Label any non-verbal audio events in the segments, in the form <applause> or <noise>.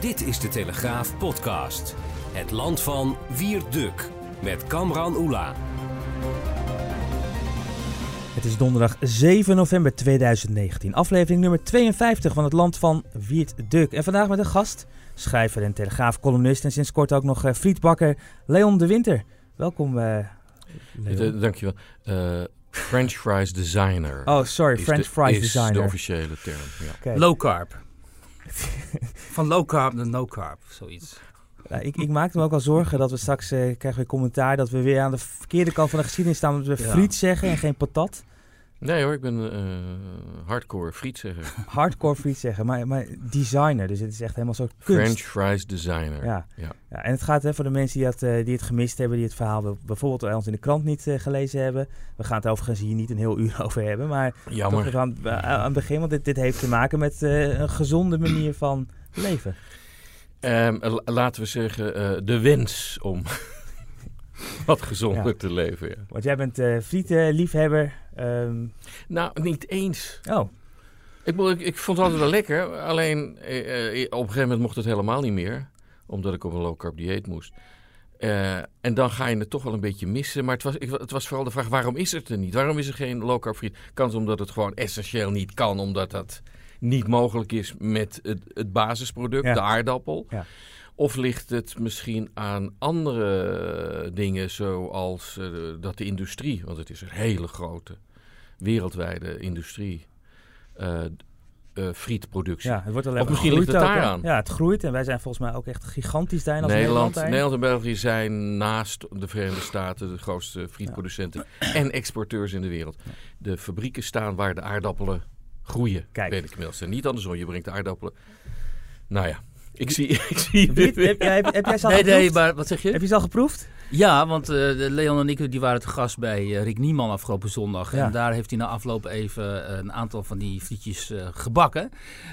Dit is de Telegraaf podcast. Het land van Wierduk met Kamran Oela. Het is donderdag 7 november 2019, aflevering nummer 52 van het land van Wiert Duk. En vandaag met een gast, schrijver en telegraafcolumnist en sinds kort ook nog uh, frietbakker Leon de Winter. Welkom, uh, Leon. Uh, dankjewel. Uh, French fries designer. Oh, sorry, French de, fries is designer. de officiële term. Ja. Okay. Low carb. <laughs> Van low carb naar no carb, zoiets. Ik, ik maakte me ook al zorgen dat we straks uh, krijgen we commentaar dat we weer aan de verkeerde kant van de geschiedenis staan. Dat we ja. friet zeggen en geen patat. Nee hoor, ik ben uh, hardcore frietzegger. <laughs> hardcore frietzegger, maar, maar designer. Dus het is echt helemaal zo kunst. French fries designer. Ja. ja. ja en het gaat hè, voor de mensen die het, uh, die het gemist hebben, die het verhaal bijvoorbeeld bij ons in de krant niet uh, gelezen hebben. We gaan het overigens hier niet een heel uur <laughs> over hebben, maar Jammer. toch aan, aan het begin, want dit, dit heeft te maken met een gezonde manier van leven. Um, laten we zeggen, de wens om <laughs> wat gezonder ja. te leven. Ja. Want jij bent uh, frietenliefhebber. Um... Nou, niet eens. Oh. Ik, ik, ik vond het altijd wel lekker. Alleen uh, op een gegeven moment mocht het helemaal niet meer. Omdat ik op een low carb dieet moest. en dan ga je het toch wel een beetje missen. Maar het was, ik, het was vooral de vraag, waarom is het er niet? Waarom is er geen low carb friet? Kan het omdat het gewoon essentieel niet kan. Omdat dat niet mogelijk is met het, het basisproduct, ja. de aardappel? Ja. Of ligt het misschien aan andere dingen, zoals uh, dat de industrie, want het is een hele grote wereldwijde industrie, uh, uh, frietproductie. Ja, het wordt alleen of misschien ligt het ook, daar aan. Ja, het groeit en wij zijn volgens mij ook echt gigantisch daarin als Nederland, Nederland, Nederland en België zijn naast de Verenigde Staten de grootste frietproducenten ja. en exporteurs in de wereld. De fabrieken staan waar de aardappelen groeien, Kijk. weet ik inmiddels. En niet andersom, je brengt de aardappelen. Nou ja, <laughs> ik zie... Ik zie Wiet, heb, jij, heb, heb jij ze al nee, geproefd? nee, maar wat zeg je? Heb je ze al geproefd? Ja, want uh, Leon en ik die waren te gast bij uh, Rick Nieman afgelopen zondag. Ja. En daar heeft hij na afloop even uh, een aantal van die frietjes gebakken.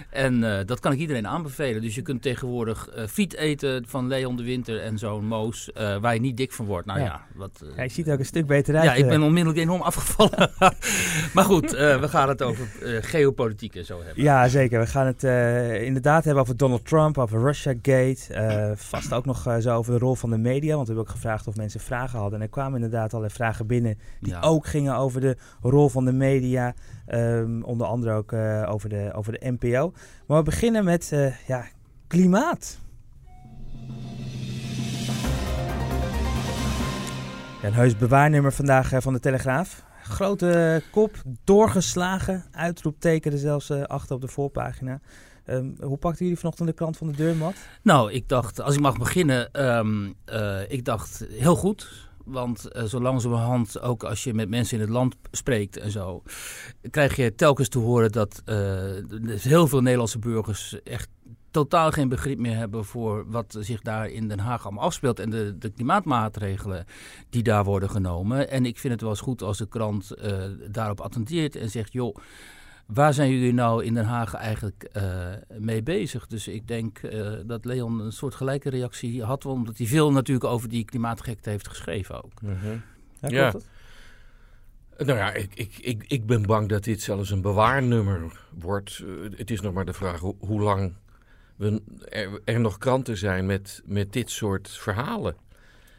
En dat kan ik iedereen aanbevelen. Dus je kunt tegenwoordig friet eten van Leon de Winter en zo'n Moos, waar je niet dik van wordt. Nou ja, Ja. wat... Ja, je ziet er ook een stuk beter uit. ja, ik eh. ben onmiddellijk enorm afgevallen. <laughs> maar goed, we gaan het over geopolitiek en zo hebben. Ja, zeker. We gaan het inderdaad hebben over Donald Trump, over Russiagate. Uh, vast ook nog zo over de rol van de media. Want we hebben ook gevraagd of mensen vragen hadden. En er kwamen inderdaad allerlei vragen binnen die Ja. ook gingen over de rol van de media. Um, onder andere ook uh, over, de, over de NPO. Maar we beginnen met uh, ja, klimaat. Ja, een heus bewaarnummer vandaag uh, van de Telegraaf. Grote kop, doorgeslagen. Uitroepteken er zelfs achter op de voorpagina. Um, hoe pakten jullie vanochtend de krant van de deurmat? Nou, ik dacht, als ik mag beginnen, um, uh, ik dacht heel goed. Want uh, zo langzamerhand, ook als je met mensen in het land spreekt en zo, krijg je telkens te horen dat uh, heel veel Nederlandse burgers echt totaal geen begrip meer hebben voor wat zich daar in Den Haag allemaal afspeelt en de, de klimaatmaatregelen die daar worden genomen. En ik vind het wel eens goed als de krant daarop attendeert en zegt, joh, waar zijn jullie nou in Den Haag eigenlijk uh, mee bezig? Dus ik denk uh, dat Leon een soort gelijke reactie had, omdat hij veel natuurlijk over die klimaatgekte heeft geschreven ook. Mm -hmm. Ja, Nou ja, ik, ik, ik, ik ben bang dat dit zelfs een bewaarnummer wordt. Uh, het is nog maar de vraag hoe, hoe lang we, er, er, nog kranten zijn met, met dit soort verhalen.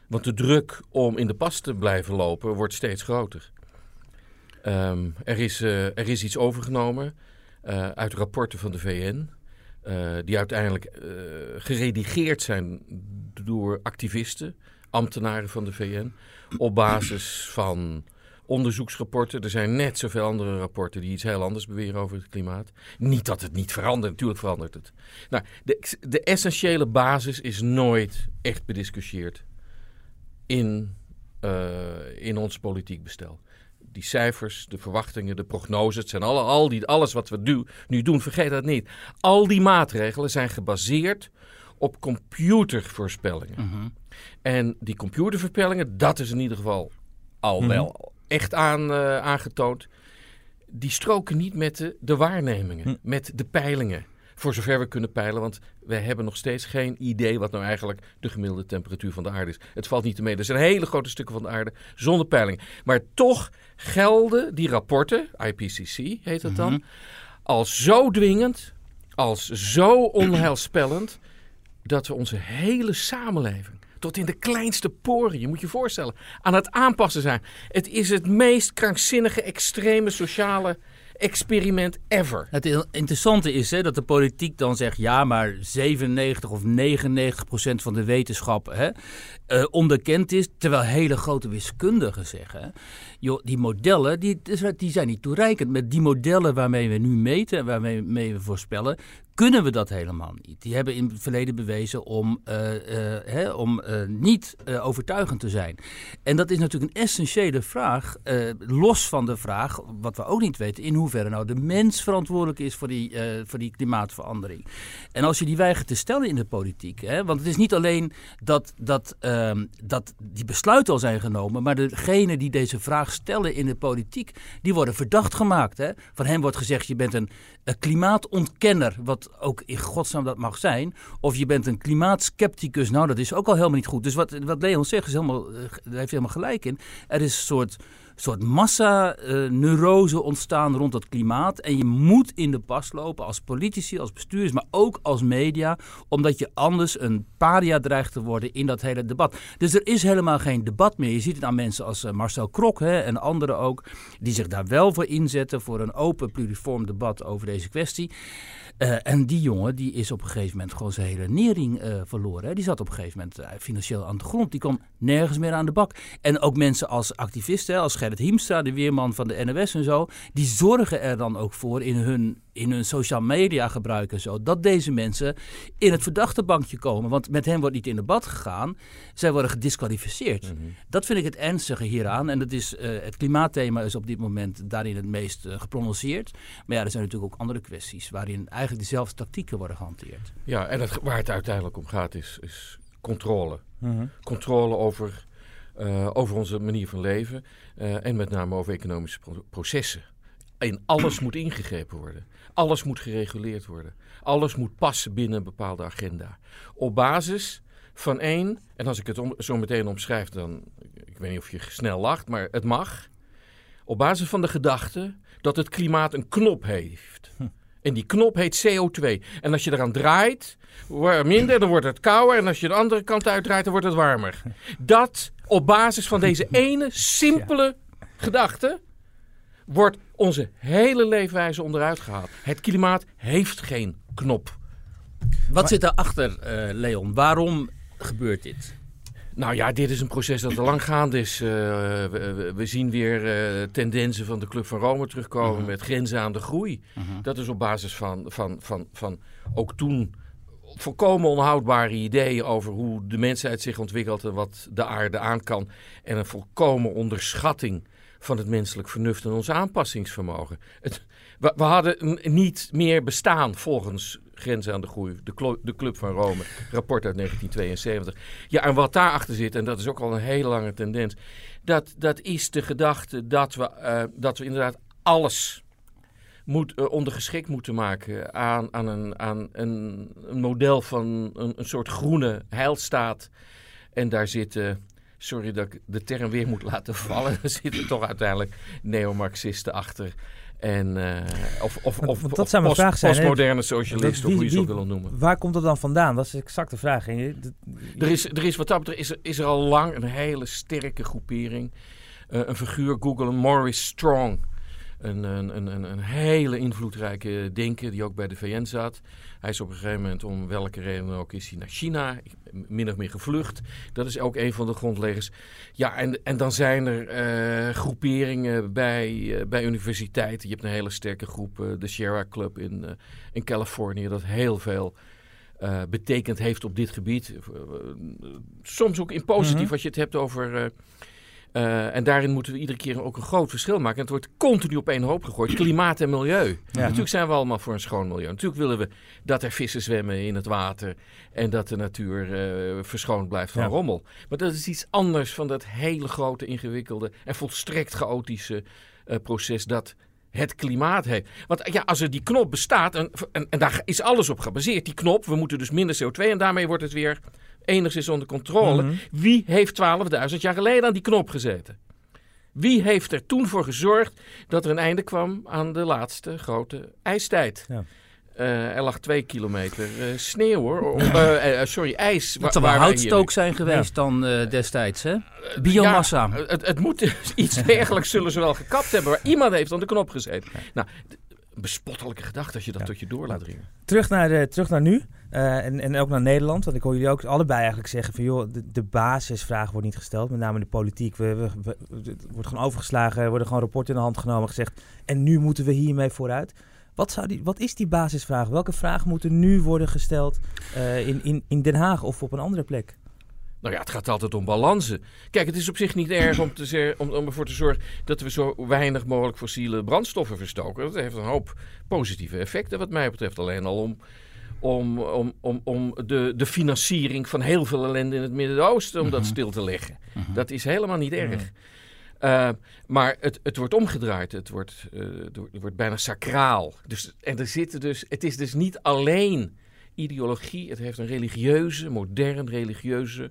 Want de druk om in de pas te blijven lopen wordt steeds groter. Um, er, is, uh, er is iets overgenomen uh, uit rapporten van de VN. Uh, die uiteindelijk geredigeerd zijn door activisten, ambtenaren van de VN. Op basis van onderzoeksrapporten. Er zijn net zoveel andere rapporten die iets heel anders beweren over het klimaat. Niet dat het niet verandert, natuurlijk verandert het. Nou, de, de essentiële basis is nooit echt bediscussieerd in, in ons politiek bestel. Die cijfers, de verwachtingen, de prognoses, het zijn alle, al die, alles wat we nu, nu doen, vergeet dat niet. Al die maatregelen zijn gebaseerd op computervoorspellingen. Mhm. En die computervoorspellingen, dat is in ieder geval al Mhm. wel echt aan, eh, aangetoond. Die stroken niet met de, de waarnemingen, Hm. met de peilingen. Voor zover we kunnen peilen, want we hebben nog steeds geen idee wat nou eigenlijk de gemiddelde temperatuur van de aarde is. Het valt niet te meten. Er zijn hele grote stukken van de aarde zonder peiling. Maar toch gelden die rapporten, IPCC heet dat dan, Mhm. als zo dwingend, als zo onheilspellend, dat we onze hele samenleving tot in de kleinste poren, je moet je voorstellen, aan het aanpassen zijn. Het is het meest krankzinnige, extreme sociale experiment ever. Het interessante is hè, dat de politiek dan zegt: ja, maar 97 of 99 procent van de wetenschap hè, eh, onderkend is. Terwijl hele grote wiskundigen zeggen: joh, die modellen die, die zijn niet toereikend. Met die modellen waarmee we nu meten en waarmee mee we voorspellen, kunnen we dat helemaal niet. Die hebben in het verleden bewezen om, eh, eh, hè, om niet overtuigend te zijn. En dat is natuurlijk een essentiële vraag, los van de vraag, wat we ook niet weten, in hoeverre nou de mens verantwoordelijk is voor die, voor die klimaatverandering. En als je die weigert te stellen in de politiek, hè, want het is niet alleen dat, dat, ehm, dat die besluiten al zijn genomen, maar degenen die deze vraag stellen in de politiek, die worden verdacht gemaakt. Hè. Van hen wordt gezegd, je bent een, klimaatontkenner, wat ook in godsnaam dat mag zijn. Of je bent een klimaatskepticus. Nou, dat is ook al helemaal niet goed. Dus wat, wat Leon zegt, is helemaal, eh, daar heeft helemaal gelijk in. Er is een soort, soort massa-neurose ontstaan rond dat klimaat. En je moet in de pas lopen als politici, als bestuurders, maar ook als media. Omdat je anders een paria dreigt te worden in dat hele debat. Dus er is helemaal geen debat meer. Je ziet het aan mensen als eh, Marcel Krok hè, en anderen ook. Die zich daar wel voor inzetten voor een open, pluriform debat over deze kwestie. Eh, en die jongen die is op een gegeven moment gewoon zijn hele nering eh, verloren. Hè. Die zat op een gegeven moment eh, financieel aan de grond. Die kwam nergens meer aan de bak. En ook mensen als activisten, als Gerrit Hiemstra, de weerman van de NOS en zo, die zorgen er dan ook voor in hun, in hun social media gebruik en zo, dat deze mensen in het verdachte bankje komen. Want met hen wordt niet in debat gegaan. Zij worden gedisqualificeerd. Dat vind ik het ernstige hieraan. En dat is, eh, het klimaatthema is op dit moment daarin het meest eh, geprononceerd. Maar ja, er zijn natuurlijk ook andere kwesties waarin eigenlijk dezelfde tactieken worden gehanteerd. Ja, en het, waar het uiteindelijk om gaat is, is controle. Mhm. Controle over, eh, over onze manier van leven en met name over economische pro- processen. In alles moet ingegrepen worden. Alles moet gereguleerd worden. Alles moet passen binnen een bepaalde agenda. Op basis van één, en als ik het om, zo meteen omschrijf, dan, ik weet niet of je snel lacht, maar het mag. Op basis van de gedachte dat het klimaat een knop heeft. En die knop heet CO2. En als je eraan draait, wordt het minder, dan wordt het kouder. En als je de andere kant uitdraait, dan wordt het warmer. Dat op basis van deze ene <laughs> simpele gedachte wordt onze hele leefwijze onderuit gehaald. Het klimaat heeft geen knop. Wat zit daarachter, eh Leon? Waarom gebeurt dit? Nou ja, dit is een proces dat al lang gaande is. Eh, we, zien weer eh, tendensen van de Club van Rome terugkomen met grenzen aan de groei. Dat is op basis van, van, van, van ook toen volkomen onhoudbare ideeën over hoe de mensheid zich ontwikkelt en wat de aarde aan kan. En een volkomen onderschatting van het menselijk vernuft en ons aanpassingsvermogen. Het, we, hadden niet meer bestaan volgens Grenzen aan de Groei, de, de Club van Rome, rapport uit 1972. Ja, en wat daarachter zit, en dat is ook al een hele lange tendens, dat, dat is de gedachte dat we, eh, dat we inderdaad alles moet, eh, ondergeschikt moeten maken aan, aan, een, aan een, een model van een, een soort groene heilstaat. En daar zitten, sorry dat ik de term weer moet laten <laughs> vallen, er zitten toch uiteindelijk neomarxisten achter. En, eh, of of, of, dat of zou mijn post- vraag zijn, postmoderne socialisten, of hoe je ze ook wil noemen. Waar komt dat dan vandaan? Dat is exact de vraag. En je- dat- Er is, er is wat dat betreft is er, is er al lang een hele sterke groepering. Eh, een figuur, Google, Maurice Strong. Een, een, een, een, hele invloedrijke denker die ook bij de VN zat. Hij is op een gegeven moment, om welke reden ook, is hij naar China, min of meer gevlucht. Dat is ook een van de grondleggers. Ja, en, en dan zijn er eh, groeperingen bij, eh, bij universiteiten. Je hebt een hele sterke groep, eh, de Sierra Club in, in Californië, dat heel veel betekend heeft op dit gebied. Soms ook in positief Mhm. als je het hebt over, Uh, en daarin moeten we iedere keer ook een groot verschil maken. En het wordt continu op één hoop gegooid. Klimaat en milieu. Natuurlijk zijn we allemaal voor een schoon milieu. Natuurlijk willen we dat er vissen zwemmen in het water. En dat de natuur uh, verschoond blijft van rommel. Maar dat is iets anders van dat hele grote, ingewikkelde en volstrekt chaotische uh, proces dat het klimaat heeft. Want ja, als er die knop bestaat, en, en, en, daar is alles op gebaseerd, die knop, we moeten dus minder CO2 en daarmee wordt het weer enigszins onder controle. Mhm. Wie heeft 12.000 jaar geleden aan die knop gezeten? Wie heeft er toen voor gezorgd dat er een einde kwam aan de laatste grote ijstijd? Ja. Uh, er lag twee kilometer uh, sneeuw hoor. Uh, sorry, ijs. Het zou wel houtstook zijn geweest dan destijds, hè? Biomassa. Ja, het, het, moet <laughs> iets dergelijks zullen ze wel gekapt hebben. Maar iemand heeft aan de knop gezeten. Nou, bespottelijke gedachte als je dat tot je door laat dringen. Terug naar, de, terug naar nu. en, en ook naar Nederland. Want ik hoor jullie ook allebei eigenlijk zeggen van joh, de, de basisvraag wordt niet gesteld. Met name de politiek. We, we, we, het wordt gewoon overgeslagen. Er worden gewoon rapporten in de hand genomen. Gezegd. En nu moeten we hiermee vooruit. Wat, zou die, wat is die basisvraag? Welke vraag moeten nu worden gesteld uh, in, in, in Den Haag of op een andere plek? Nou ja, het gaat altijd om balansen. Kijk, het is op zich niet erg om, te, om, om ervoor te zorgen dat we zo weinig mogelijk fossiele brandstoffen verstoken. Dat heeft een hoop positieve effecten, wat mij betreft. Alleen al om, om, om, om, om de, de financiering van heel veel ellende in het Midden-Oosten, om dat mhm. stil te leggen. Mhm. Dat is helemaal niet erg. Mhm. Uh, maar het, het wordt omgedraaid. Het wordt, het wordt bijna sacraal. Dus, en er zitten dus, het is dus niet alleen ideologie. Het heeft een religieuze, modern religieuze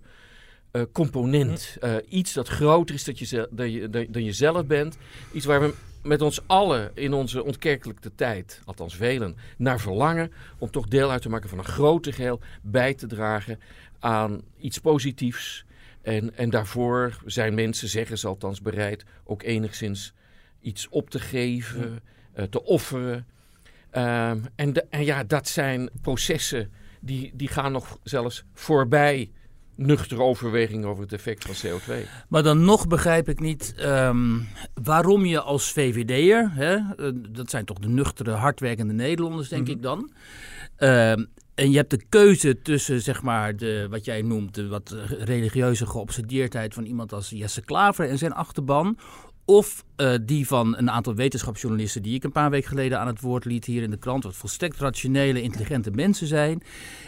uh, component. iets dat groter is dat je, dat je, dan je zelf bent. Iets waar we met ons allen in onze ontkerkelijke tijd, althans velen, naar verlangen. Om toch deel uit te maken van een groter geheel. Bij te dragen aan iets positiefs en, en daarvoor zijn mensen, zeggen ze althans, bereid ook enigszins iets op te geven, uh, te offeren. Um, en, de, en ja, dat zijn processen die, die gaan nog zelfs voorbij nuchtere overweging over het effect van CO2. Maar dan nog begrijp ik niet um, waarom je als VVD'er, uh, dat zijn toch de nuchtere, hardwerkende Nederlanders, denk mm -hmm. ik dan. Uh, en je hebt de keuze tussen, zeg maar, de, wat jij noemt, de wat religieuze geobsedeerdheid van iemand als Jesse Klaver en zijn achterban. Of uh, die van een aantal wetenschapsjournalisten die ik een paar weken geleden aan het woord liet hier in de krant. Wat volstrekt rationele, intelligente mensen zijn.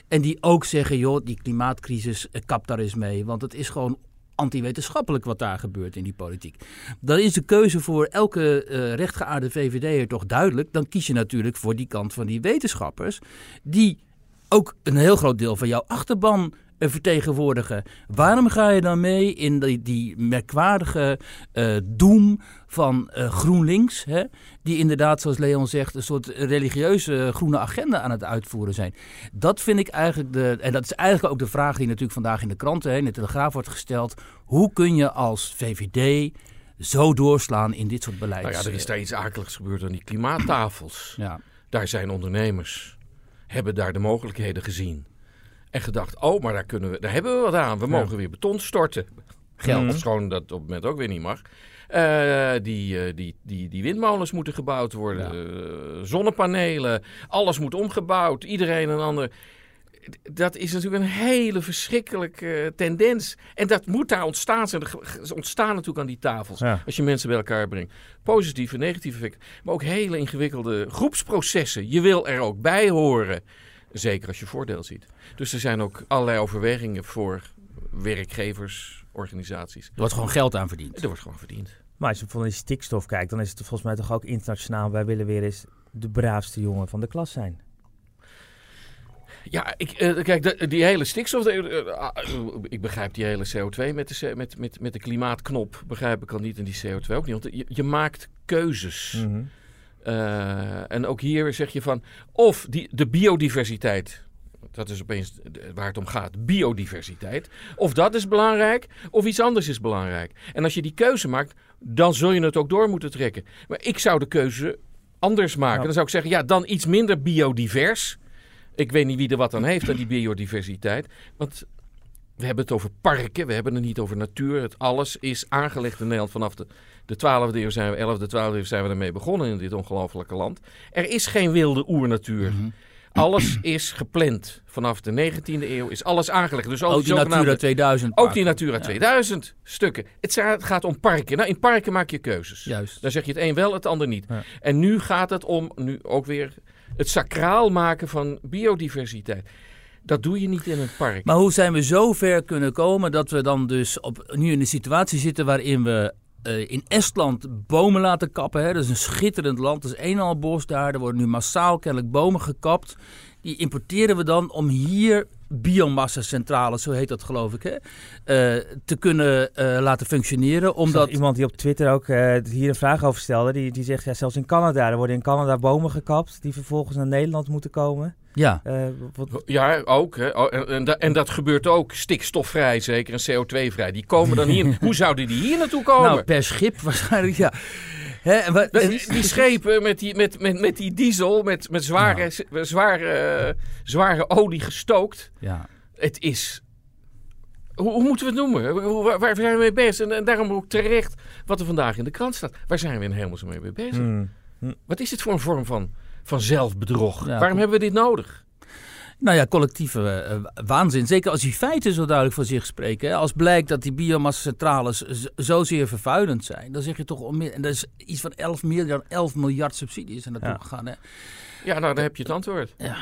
En die ook zeggen, joh, die klimaatcrisis, uh, kap daar eens mee. Want het is gewoon antiwetenschappelijk wat daar gebeurt in die politiek. Dan is de keuze voor elke uh, rechtgeaarde VVD'er toch duidelijk. Dan kies je natuurlijk voor die kant van die wetenschappers. Die ook een heel groot deel van jouw achterban vertegenwoordigen. Waarom ga je dan mee in die, die merkwaardige uh, doem van uh, GroenLinks, hè? die inderdaad, zoals Leon zegt, een soort religieuze groene agenda aan het uitvoeren zijn? Dat vind ik eigenlijk de, en dat is eigenlijk ook de vraag die natuurlijk vandaag in de kranten, hè, in de Telegraaf wordt gesteld. Hoe kun je als VVD zo doorslaan in dit soort beleid? Nou ja, er is daar iets akeligs gebeurd aan die klimaattafels. Ja. Daar zijn ondernemers hebben daar de mogelijkheden gezien. En gedacht, oh, maar daar, kunnen we, daar hebben we wat aan. We mogen weer beton storten. Geld, mm. schoon dat op het moment ook weer niet mag. Uh, die, uh, die, die, die windmolens moeten gebouwd worden. Ja. Uh, zonnepanelen. Alles moet omgebouwd. Iedereen een ander dat is natuurlijk een hele verschrikkelijke tendens. En dat moet daar ontstaan zijn. Er ontstaan natuurlijk aan die tafels. Als je mensen bij elkaar brengt. Positieve, negatieve effecten. Maar ook hele ingewikkelde groepsprocessen. Je wil er ook bij horen. Zeker als je voordeel ziet. Dus er zijn ook allerlei overwegingen voor werkgevers, organisaties. Er wordt gewoon geld aan verdiend. Er wordt gewoon verdiend. Maar als je van die stikstof kijkt, dan is het volgens mij toch ook internationaal. Wij willen weer eens de braafste jongen van de klas zijn. Ja, ik, uh, kijk, die hele stikstof. Uh, uh, ik begrijp die hele CO2 met de, met, met, met de klimaatknop. Begrijp ik al niet en die CO2 ook niet. Want je, je maakt keuzes. Mm -hmm. En ook hier zeg je van. Of die, de biodiversiteit. Dat is opeens waar het om gaat. Biodiversiteit. Of dat is belangrijk, of iets anders is belangrijk. En als je die keuze maakt, dan zul je het ook door moeten trekken. Maar ik zou de keuze anders maken. Ja. Dan zou ik zeggen, ja, dan iets minder biodivers. Ik weet niet wie er wat aan heeft aan die biodiversiteit. Want we hebben het over parken, we hebben het niet over natuur. Het alles is aangelegd in Nederland vanaf de, de 12e eeuw zijn we, 11e, 12e eeuw zijn we ermee begonnen in dit ongelofelijke land. Er is geen wilde oernatuur. Mm -hmm. Alles is gepland. Vanaf de 19e eeuw is alles aangelegd. Dus ook die Natura 2000. Ook die Natura 2000 stukken. Het gaat om parken. Nou, in parken maak je keuzes. Juist. Dan zeg je het een wel, het ander niet. En nu gaat het om, nu ook weer, het sacraal maken van biodiversiteit. Dat doe je niet in een park. Maar hoe zijn we zo ver kunnen komen dat we dan dus op, nu in een situatie zitten waarin we uh, in Estland bomen laten kappen. Hè? Dat is een schitterend land. Dat is een en al bos daar. Er worden nu massaal kennelijk bomen gekapt. Die importeren we dan om hier biomassa-centrales, zo heet dat geloof ik, hè, uh, te kunnen uh, laten functioneren. Omdat... Iemand die op Twitter ook uh, hier een vraag over stelde, die, die zegt ja, zelfs in Canada, er worden in Canada bomen gekapt die vervolgens naar Nederland moeten komen. Ja, wat... ja ook. Hè. Oh, en, en, en, dat gebeurt ook stikstofvrij, zeker en CO2-vrij. Die komen dan <laughs> hier. Hoe zouden die hier naartoe komen? Nou, per schip waarschijnlijk, ja. Hè, wat, die <laughs> schepen met die, met, met, met die diesel, met, met zware, ja. zware, zware olie gestookt. Ja. Het is hoe, hoe, moeten we het noemen? Hoe, waar, waar, zijn we mee bezig? En, en, daarom ook terecht wat er vandaag in de krant staat. Waar zijn we in hemelsnaam mee bezig? Mm. Wat is dit voor een vorm van, van zelfbedrog? Ja, Waarom hebben we dit nodig? Nou ja, collectieve uh, waanzin. Zeker als die feiten zo duidelijk voor zich spreken. Hè. Als blijkt dat die biomassa-centrales zozeer vervuilend zijn, dan zeg je toch om En dat is iets van 11 miljard, 11 miljard subsidies er naartoe ja. gegaan. Hè. Ja, nou, dan heb je het antwoord. Ja.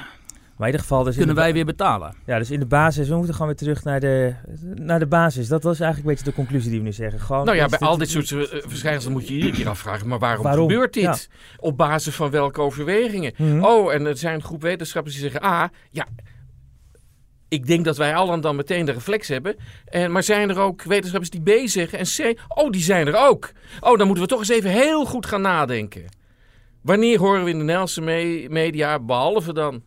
Maar in ieder geval... Dus Kunnen wij weer betalen? Ja, dus in de basis, we moeten gewoon weer terug naar de, naar de basis. Dat was eigenlijk een beetje de conclusie die we nu zeggen. Gewoon nou ja, bij al dit soort uh, verschijnselen moet je iedere keer afvragen, maar waarom, waarom? gebeurt dit? Op basis van welke overwegingen? Mm -hmm. Oh, en er zijn een groep wetenschappers die zeggen, ah, ja, ik denk dat wij allen dan meteen de reflex hebben. En, maar zijn er ook wetenschappers die B zeggen en C? Oh, die zijn er ook. Oh, dan moeten we toch eens even heel goed gaan nadenken. Wanneer horen we in de Nederlandse me media, behalve dan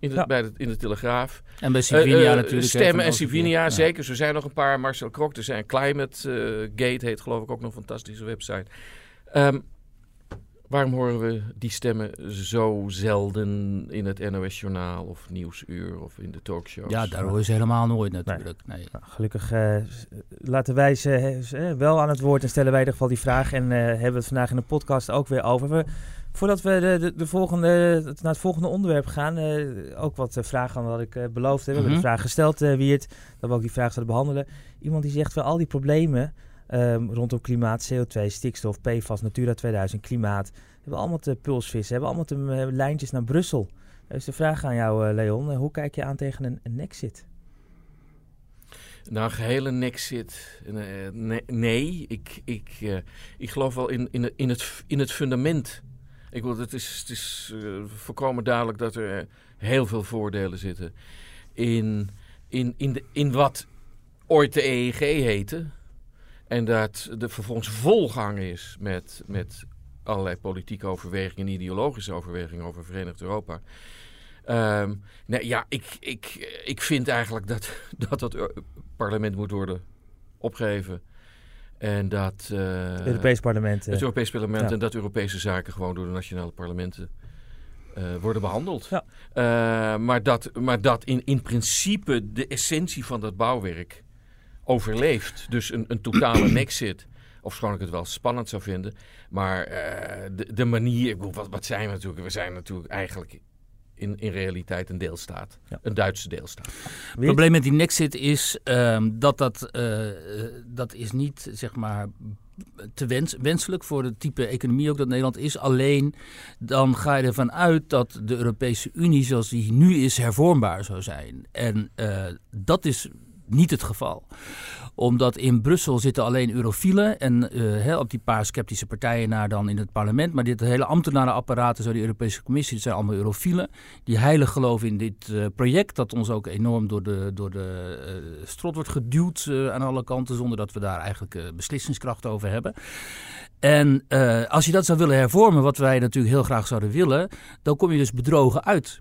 in de, ja. bij de, in de Telegraaf. En bij Sivinia uh, uh, natuurlijk. Stemmen en Sivinia, ja. zeker. Er zijn nog een paar. Marcel Krok, er zijn Climate uh, Gate, heet geloof ik ook nog een fantastische website. Um, waarom horen we die stemmen zo zelden in het NOS-journaal of Nieuwsuur of in de talkshows? Ja, daar hoor je ze helemaal nooit natuurlijk. Nee. Nou, gelukkig laten wij ze wel aan het woord en stellen wij in ieder geval die vraag. En hebben we het vandaag in de podcast ook weer over. We, Voordat we de, de, de volgende, naar het volgende onderwerp gaan, uh, ook wat vragen wat ik uh, beloofd heb. We hebben de vraag gesteld, uh, Wiert, dat we ook die vraag zouden behandelen. Iemand die zegt, wel al die problemen um, rondom klimaat, CO2, stikstof, PFAS, Natura 2000, klimaat, hebben allemaal te pulsvissen, hebben allemaal te lijntjes naar Brussel. Dus de vraag aan jou, Leon, hoe kijk je aan tegen een, een Nexit? Nou, een gehele Nexit, nee, nee. ik, ik, ik geloof wel in, in, in, het, in het fundament ik wil, het is, het is uh, volkomen duidelijk dat er heel veel voordelen zitten in, in, in, de, in wat ooit de EEG heette. En dat de vervolgens volgang is met, met allerlei politieke overwegingen en ideologische overwegingen over Verenigd Europa. Um, nee, ja, ik, ik, ik vind eigenlijk dat, <laughs> dat het parlement moet worden opgegeven. En dat... Uh, het Europees parlement. Het Europees parlement en dat Europese zaken gewoon door de nationale parlementen uh, worden behandeld. Ja. Uh, maar dat, maar dat in, in principe de essentie van dat bouwwerk overleeft. Dus een, een totale <clears throat> nexit. Of schoon ik het wel spannend zou vinden. Maar de, de manier... Wat, wat zijn we natuurlijk? We zijn natuurlijk eigenlijk in, in realiteit een deelstaat. Ja. Een Duitse deelstaat. Het probleem met die Nexit is um, dat dat, uh, dat is niet zeg maar te wens, wenselijk voor het type economie ook dat Nederland is. Alleen dan ga je ervan uit dat de Europese Unie zoals die nu is hervormbaar zou zijn. En uh, dat is niet het geval omdat in Brussel zitten alleen eurofielen en uh, op die paar sceptische partijen naar dan in het parlement. Maar dit hele ambtenarenapparaat, zo die Europese Commissie, dat zijn allemaal eurofielen. Die heilig geloven in dit uh, project, dat ons ook enorm door de, door de uh, strot wordt geduwd aan alle kanten, zonder dat we daar eigenlijk beslissingskracht over hebben. En uh, als je dat zou willen hervormen, wat wij natuurlijk heel graag zouden willen, dan kom je dus bedrogen uit.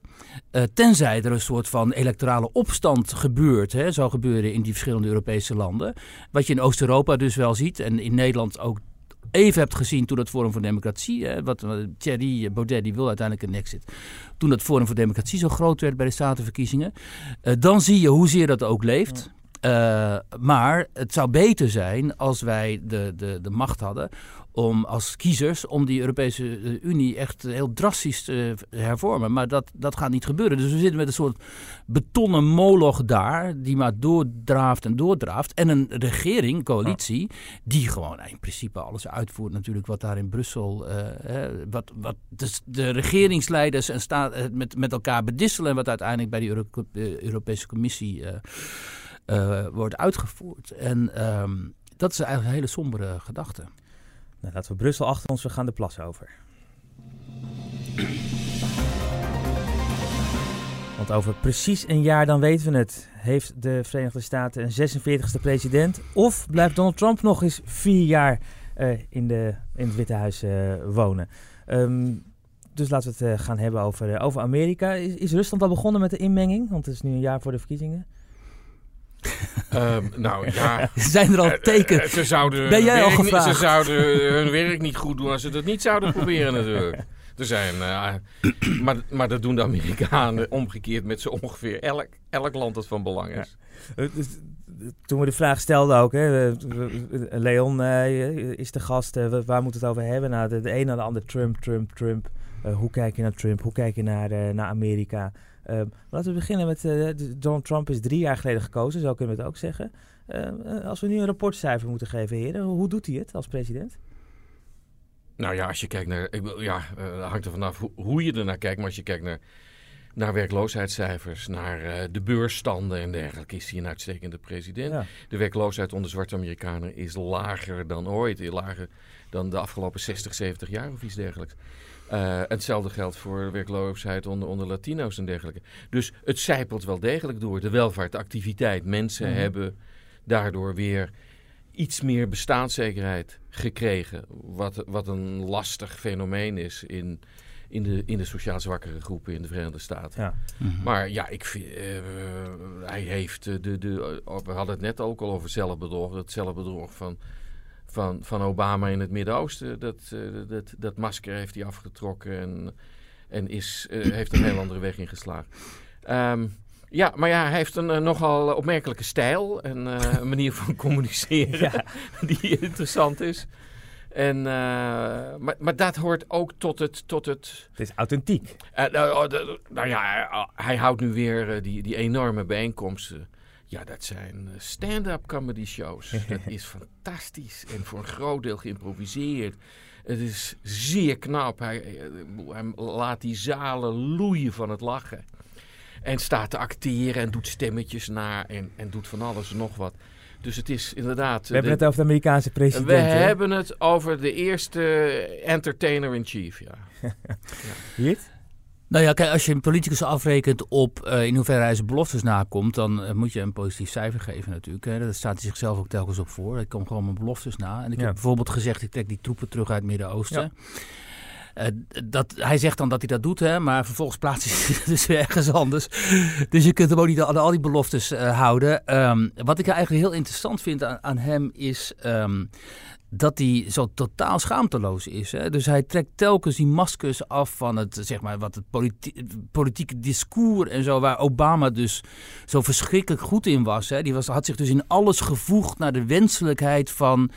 Uh, tenzij er een soort van electorale opstand gebeurt, hè, zou gebeuren in die verschillende Europese landen. Wat je in Oost-Europa dus wel ziet en in Nederland ook even hebt gezien toen het Forum voor Democratie, hè, wat Thierry Baudet die wil uiteindelijk een exit, toen het Forum voor Democratie zo groot werd bij de statenverkiezingen, uh, dan zie je hoezeer dat ook leeft. maar het zou beter zijn als wij de, de, de macht hadden om als kiezers om die Europese eh, Unie echt heel drastisch te hervormen. Maar dat, dat gaat niet gebeuren. Dus we zitten met een soort betonnen moloch daar, die maar doordraaft en doordraaft. En een regering, coalitie, die gewoon in principe alles uitvoert natuurlijk wat daar in Brussel, uh, wat, wat dus de regeringsleiders en staat, uh, met, met elkaar bedisselen. En wat uiteindelijk bij Euro Europese Commissie wordt uitgevoerd. En um, dat is eigenlijk een hele sombere gedachte. Nou, laten we Brussel achter ons, we gaan de plas over. Want over precies een jaar, dan weten we het, heeft de Verenigde Staten een 46e president. Of blijft Donald Trump nog eens vier jaar uh, in, de, in het Witte Huis uh, wonen. Um, dus laten we het uh, gaan hebben over, over Amerika. Is, is Rusland al begonnen met de inmenging? Want het is nu een jaar voor de verkiezingen. Um, <laughs> nou ja. <laughs> Zijn er al eh, tekenen? Uh, ze zouden ben jij al gevraagd? Ze zouden hun werk niet goed doen als ze dat niet zouden proberen natuurlijk. Er zijn, uh, maar, maar dat doen de Amerikanen omgekeerd met zo ongeveer elk, elk land dat van belang is. Ja. Toen we de vraag stelden ook, hè, Leon uh, is de gast, waar moet het over hebben? Nou, de, de een naar de ander, Trump, Trump, Trump. hoe kijk je naar Trump? Hoe kijk je naar, naar Amerika? Uh, laten we beginnen met uh, Donald Trump is drie jaar geleden gekozen, zo kunnen we het ook zeggen. Uh, als we nu een rapportcijfer moeten geven, heren, hoe doet hij het als president? Nou ja, als je kijkt naar, ik, ja, hangt er vanaf hoe, hoe, je ernaar kijkt, maar als je kijkt naar, naar werkloosheidscijfers, naar de beursstanden en dergelijke, is hij een uitstekende president. Ja. De werkloosheid onder zwarte Amerikanen is lager dan ooit, lager dan de afgelopen 60, 70 jaar of iets dergelijks. Uh, hetzelfde geldt voor werkloosheid onder, onder Latino's en dergelijke. Dus het zijpelt wel degelijk door. De welvaartactiviteit. Mensen mm. hebben daardoor weer iets meer bestaanszekerheid gekregen. Wat, wat een lastig fenomeen is in, in, de, in de sociaal zwakkere groepen in de Verenigde Staten. Ja. Mm -hmm. Maar ja, ik vind, uh, hij heeft de, de, de, we hadden het net ook al over zelfbedrog. Het zelfbedrog van van, van Obama in het Midden-Oosten. Dat, uh, dat, dat masker heeft hij afgetrokken en, en is, uh, heeft een heel andere weg ingeslagen. Um, ja, maar ja, hij heeft een uh, nogal opmerkelijke stijl en een manier van <laughs> communiceren ja. <laughs> die interessant is. En, maar, maar dat hoort ook tot het... Tot het, het is authentiek. nou, nou, ja, hij houdt nu weer die, die enorme bijeenkomsten ja, dat zijn eh, stand-up comedy shows. <laughs> dat is fantastisch en voor een groot deel geïmproviseerd. Het is zeer knap. Hij, eh, hij, laat die zalen loeien van het lachen. En staat te acteren en doet stemmetjes na en, en doet van alles en nog wat. Dus het is inderdaad... We hebben het over de Amerikaanse president. We hebben het over de eerste entertainer-in-chief, ja. <laughs> ja. Nou ja, kijk, als je een politicus afrekent op uh, in hoeverre hij zijn beloftes nakomt, dan uh, moet je een positief cijfer geven natuurlijk. Hè. Daar staat hij zichzelf ook telkens op voor. Ik kom gewoon mijn beloftes na. En ik ja. heb bijvoorbeeld gezegd, ik trek die troepen terug uit het Midden-Oosten. Ja. Uh, dat, hij zegt dan dat hij dat doet, hè, maar vervolgens plaatst hij <laughs> zich dus weer ergens anders. Dus je kunt hem ook niet aan al die beloftes houden. Um, wat ik eigenlijk heel interessant vind aan, aan hem is... Um, dat hij zo totaal schaamteloos is. Hè? Dus hij trekt telkens die maskers af van het, zeg maar, wat het politi politieke discours en zo, waar Obama dus zo verschrikkelijk goed in was. Hè? Die was, had zich dus in alles gevoegd naar de wenselijkheid van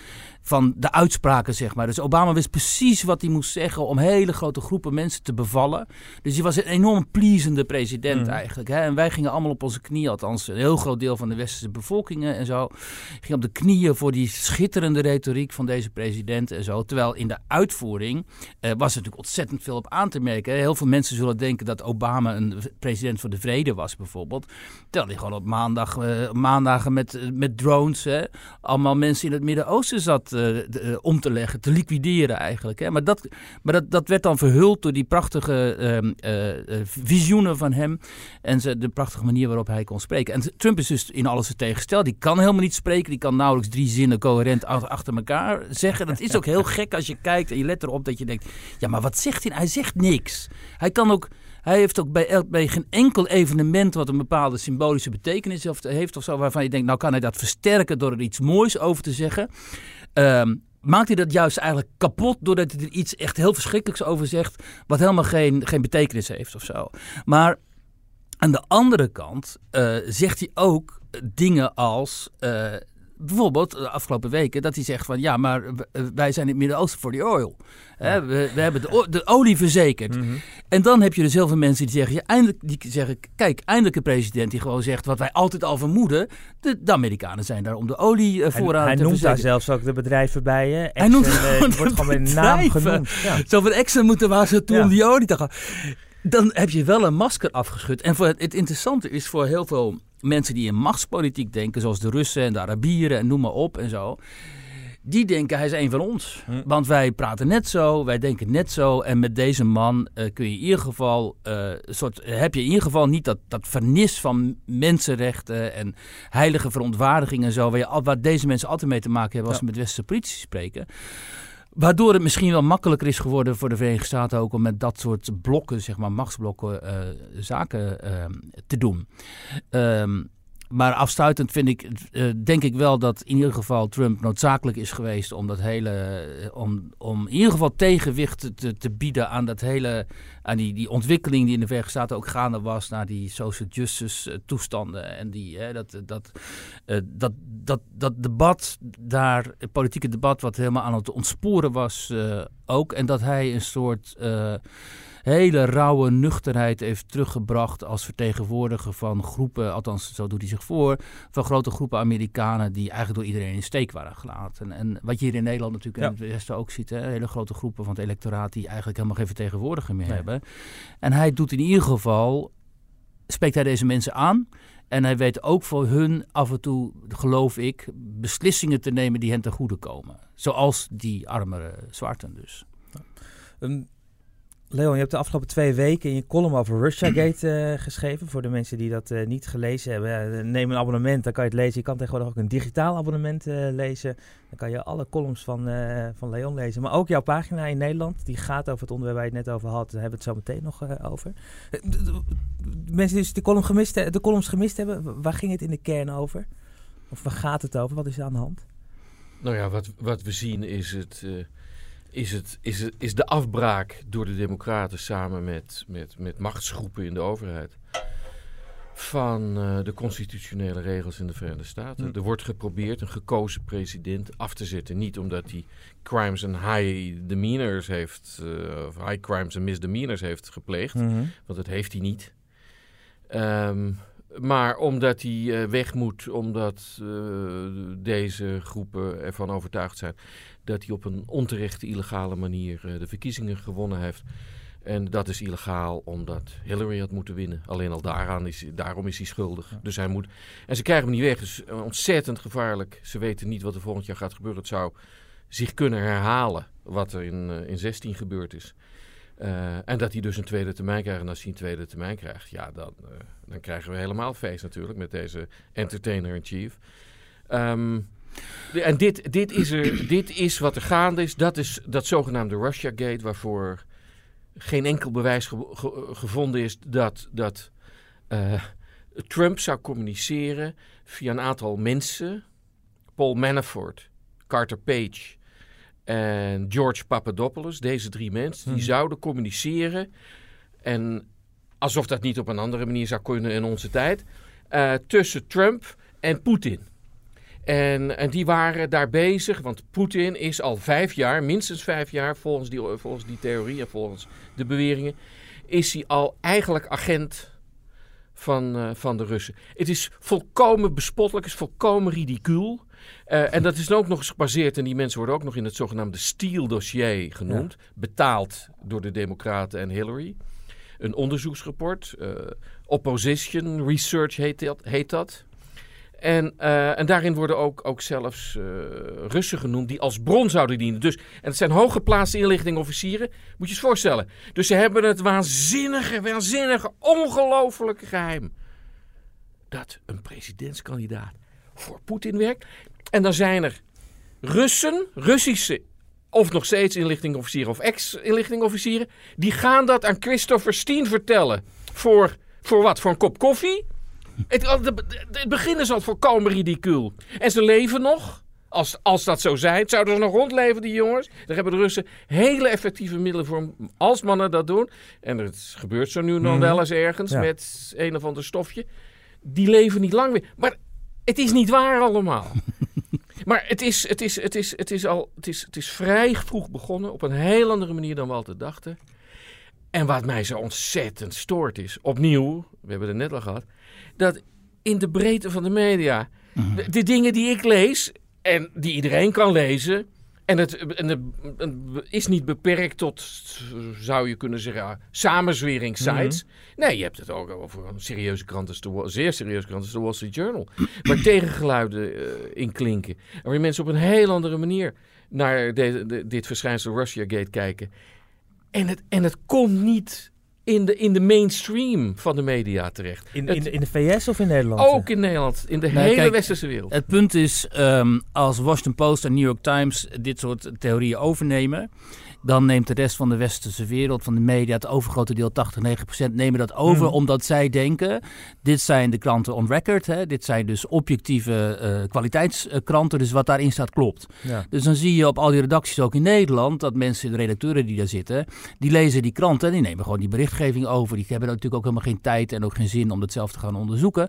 van de uitspraken, zeg maar. Dus Obama wist precies wat hij moest zeggen om hele grote groepen mensen te bevallen. Dus hij was een enorm pleasende president mm. eigenlijk. Hè? En wij gingen allemaal op onze knieën, althans een heel groot deel van de westerse bevolkingen en zo. Ging op de knieën voor die schitterende retoriek van deze president en zo. Terwijl in de uitvoering eh, was er natuurlijk ontzettend veel op aan te merken. Heel veel mensen zullen denken dat Obama een president voor de vrede was, bijvoorbeeld. Terwijl hij gewoon op maandag, uh, maandagen met, met drones, hè, allemaal mensen in het Midden-Oosten zat uh, om te leggen, te liquideren eigenlijk. Hè. Maar, dat, maar dat, dat werd dan verhuld door die prachtige uh, visioenen van hem en de prachtige manier waarop hij kon spreken. En Trump is dus in alles tegengesteld. Die kan helemaal niet spreken, die kan nauwelijks drie zinnen coherent achter elkaar zeggen. Dat is ook heel gek als je kijkt en je let erop dat je denkt, ja maar wat zegt hij? Hij zegt niks. Hij kan ook... Hij heeft ook bij, bij geen enkel evenement wat een bepaalde symbolische betekenis heeft of zo, waarvan je denkt, nou kan hij dat versterken door er iets moois over te zeggen. Um, maakt hij dat juist eigenlijk kapot doordat hij er iets echt heel verschrikkelijks over zegt, wat helemaal geen, geen betekenis heeft of zo. Maar Aan de andere kant uh, zegt hij ook dingen als. Uh, bijvoorbeeld de afgelopen weken dat hij zegt van ja, maar wij zijn in het Midden-Oosten voor die oil. Ja. We, we, hebben de, de olie verzekerd. Mm -hmm. En dan heb je er zoveel mensen die zeggen, ja, eindelijk, die zeggen, kijk, eindelijk een president die gewoon zegt wat wij altijd al vermoeden. De, de Amerikanen zijn daar om de olie uh, voorraad hij te noemt daar zelfs ook de bedrijven bij. Hè? Exxon, hij noemt wordt gewoon met naam genoemd. Ja. Zo van Exxon moeten waar ze toe ja. om die olie te gaan. Dan heb je wel een masker afgeschud. En voor het, het interessante is voor heel veel mensen die in machtspolitiek denken, zoals de Russen en de Arabieren en noem maar op en zo. Die denken hij is een van ons. Hm. Want wij praten net zo, wij denken net zo. En met deze man uh, kun je in ieder geval, uh, soort, heb je in ieder geval niet dat, dat vernis van mensenrechten en heilige verontwaardiging en zo. Waar, je, waar deze mensen altijd mee te maken hebben als ja. ze met westerse politici spreken. Waardoor het misschien wel makkelijker is geworden voor de Verenigde Staten ook om met dat soort blokken, zeg maar machtsblokken, uh, zaken uh, te doen. Um, maar afsluitend vind ik, uh, denk ik wel dat in ieder geval Trump noodzakelijk is geweest om dat hele, om, om in ieder geval tegenwicht te, te bieden aan dat hele, aan die, die ontwikkeling die in de Verenigde Staten ook gaande was naar die social justice toestanden en die, hè, dat, dat, dat, dat, dat debat daar, het politieke debat wat helemaal aan het ontsporen was ook. En dat hij een soort hele rauwe nuchterheid heeft teruggebracht als vertegenwoordiger van groepen, althans zo doet hij zich voor, van grote groepen Amerikanen die eigenlijk door iedereen in steek waren gelaten. En wat je hier in Nederland natuurlijk ja. en het Westen ook ziet, hè, hele grote groepen van het electoraat die eigenlijk helemaal geen vertegenwoordiger meer nee. hebben. En hij doet in ieder geval, spreekt hij deze mensen aan. En hij weet ook voor hun af en toe, geloof ik, beslissingen te nemen die hen ten goede komen. Zoals die armere zwarten dus. Um, Leon, je hebt de afgelopen twee weken in je column over Russiagate <clears throat> uh, geschreven. Voor de mensen die dat uh, niet gelezen hebben, uh, neem een abonnement, dan kan je het lezen. Je kan tegenwoordig ook een digitaal abonnement lezen. Dan kan je alle columns van, van Leon lezen. Maar ook jouw pagina in Nederland, die gaat over het onderwerp waar je het net over had. Daar hebben we het zo meteen nog over. De, mensen die dus de, column gemist, de columns gemist hebben, waar ging het in de kern over? Of waar gaat het over? Wat is er aan de hand? Nou ja, wat, wat we zien is het is, het, is, het, is de afbraak door de Democraten samen met, met, met machtsgroepen in de overheid van uh, de constitutionele regels in de Verenigde Staten. Hm. Er wordt geprobeerd een gekozen president af te zetten. Niet omdat hij crimes en high demeanors heeft, uh, of high crimes en misdemeanors heeft gepleegd, mm -hmm. want dat heeft hij niet. Um, maar omdat hij uh, weg moet, omdat uh, deze groepen ervan overtuigd zijn dat hij op een onterechte, illegale manier uh, de verkiezingen gewonnen heeft. En dat is illegaal omdat Hillary had moeten winnen. Alleen al daaraan is, daarom is hij schuldig. Ja. Dus hij moet. En ze krijgen hem niet weg. Dus ontzettend gevaarlijk. Ze weten niet wat er volgend jaar gaat gebeuren. Het zou zich kunnen herhalen wat er in, in 16 gebeurd is. Uh, en dat hij dus een tweede termijn krijgt. En als hij een tweede termijn krijgt, ja, dan, uh, dan krijgen we helemaal feest natuurlijk met deze entertainer-in-chief. Um, en dit, dit, is er, <clears throat> dit is wat er gaande is. Dat is dat zogenaamde Russiagate, waarvoor geen enkel bewijs ge ge gevonden is dat, dat uh, Trump zou communiceren via een aantal mensen. Paul Manafort, Carter Page en George Papadopoulos, deze drie mensen, die hmm. zouden communiceren. En alsof dat niet op een andere manier zou kunnen in onze tijd. Uh, tussen Trump en Poetin. En, en die waren daar bezig, want Poetin is al vijf jaar, minstens vijf jaar, volgens die, volgens die theorie en volgens de beweringen, is hij al eigenlijk agent van, uh, van de Russen. Het is volkomen bespottelijk, het is volkomen ridicuul. Uh, en dat is ook nog eens gebaseerd, en die mensen worden ook nog in het zogenaamde Steele-dossier genoemd, ja. betaald door de Democraten en Hillary. Een onderzoeksrapport, uh, Opposition Research heet dat. Heet dat. En, uh, en daarin worden ook, ook zelfs Russen genoemd die als bron zouden dienen. Dus, en het zijn hooggeplaatste inlichtingofficieren, moet je je voorstellen. Dus ze hebben het waanzinnige, waanzinnige, ongelofelijke geheim. Dat een presidentskandidaat voor Poetin werkt. En dan zijn er Russen, Russische of nog steeds inlichtingofficieren of ex-inlichtingofficieren, die gaan dat aan Christopher Steen vertellen. Voor, voor wat? Voor een kop koffie? Het, het begin is al volkomen ridicuul. En ze leven nog. Als, als dat zo zijn, zouden ze nog rondleven, die jongens? Daar hebben de Russen hele effectieve middelen voor als mannen dat doen. En het gebeurt zo nu nog Mhm. wel eens ergens Ja. met een of ander stofje. Die leven niet lang meer. Maar het is niet waar allemaal. <laughs> maar het is, het, is, het, is, het, is al, het, is, het is vrij vroeg begonnen. Op een heel andere manier dan we altijd dachten. En wat mij zo ontzettend stoort is, opnieuw, we hebben het net al gehad, dat in de breedte van de media, de, de dingen die ik lees en die iedereen kan lezen, en het, en het, is niet beperkt tot, zou je kunnen zeggen, samenzweringssites. Nee, je hebt het ook over een serieuze krant als de, zeer serieuze krant als de Wall Street Journal, waar <clears throat> tegengeluiden eh, in klinken. En waar mensen op een heel andere manier naar de- de- dit verschijnsel Russiagate kijken. En het, en het komt niet in de, in de mainstream van de media terecht. In, Het- in, de- in de VS of in Nederland? ook in Nederland, in de Nee, hele kijk, westerse wereld. Het punt is, ehm, als Washington Post en New York Times dit soort theorieën overnemen, dan neemt de rest van de westerse wereld, van de media, het overgrote deel, 80, 90 procent, nemen dat over Mhm. omdat zij denken, dit zijn de kranten on record, hè, dit zijn dus objectieve eh, kwaliteitskranten, dus wat daarin staat klopt. Ja. Dus dan zie je op al die redacties ook in Nederland dat mensen, de redacteuren die daar zitten, die lezen die kranten en die nemen gewoon die berichtgeving over. Die hebben natuurlijk ook helemaal geen tijd en ook geen zin om dat zelf te gaan onderzoeken.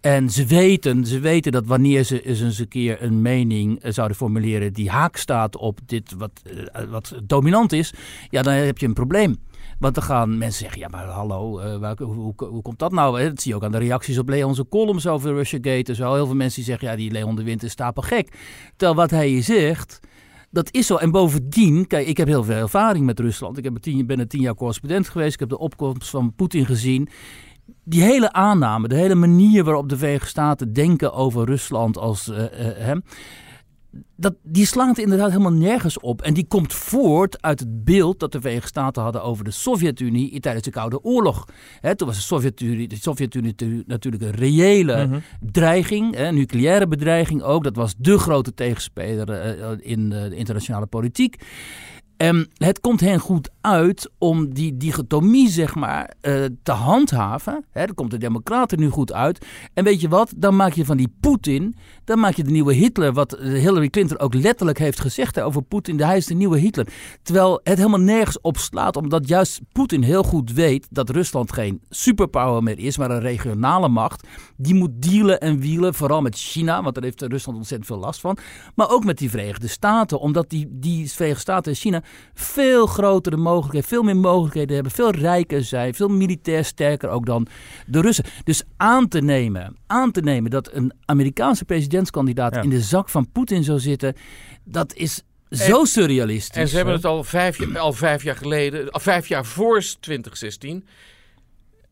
En ze weten, ze weten dat wanneer ze eens een keer een mening eh, zouden formuleren die haak staat op dit wat, eh, wat dominant is, ja, dan heb je een probleem. Want dan gaan mensen zeggen, ja maar hallo, eh, hoe, hoe, komt dat nou? Dat zie je ook aan de reacties op Leon's columns over Russiagate en zo. Heel veel mensen die zeggen, ja die Leon de Winter is stapelgek. Terwijl wat hij je zegt, dat is zo. En bovendien, kijk, ik heb heel veel ervaring met Rusland. Ik heb tien, ben een tien jaar correspondent geweest. Ik heb de opkomst van Poetin gezien. Die hele aanname, de hele manier waarop de Verenigde Staten denken over Rusland als eh, eh, hem. Dat, die slaat inderdaad helemaal nergens op. En die komt voort uit het beeld dat de Verenigde Staten hadden over de Sovjet-Unie tijdens de Koude Oorlog. Hè, toen was de Sovjet-Unie, de Sovjet-Unie tu- natuurlijk een reële Mhm. dreiging, een nucleaire bedreiging ook. Dat was de grote tegenspeler eh, in eh, de internationale politiek. En het komt hen goed uit om die dichotomie, zeg maar, eh, te handhaven. Hè, dat komt de Democraten nu goed uit. En weet je wat? Dan maak je van die Poetin, dan maak je de nieuwe Hitler. Wat Hillary Clinton ook letterlijk heeft gezegd over Poetin. Hij is de nieuwe Hitler. Terwijl het helemaal nergens op slaat, omdat juist Poetin heel goed weet dat Rusland geen superpower meer is, maar een regionale macht. Die moet dealen en wielen, vooral met China, want daar heeft Rusland ontzettend veel last van. Maar ook met die Verenigde Staten, omdat die, die Verenigde Staten en China veel grotere mogelijkheden, veel meer mogelijkheden hebben, veel rijker zijn, veel militair sterker ook dan de Russen. Dus aan te nemen, aan te nemen dat een Amerikaanse presidentskandidaat Ja. in de zak van Poetin zou zitten, dat is zo surrealistisch. En ze hebben het al vijf, jaar- al vijf jaar geleden, al vijf jaar voor 2016,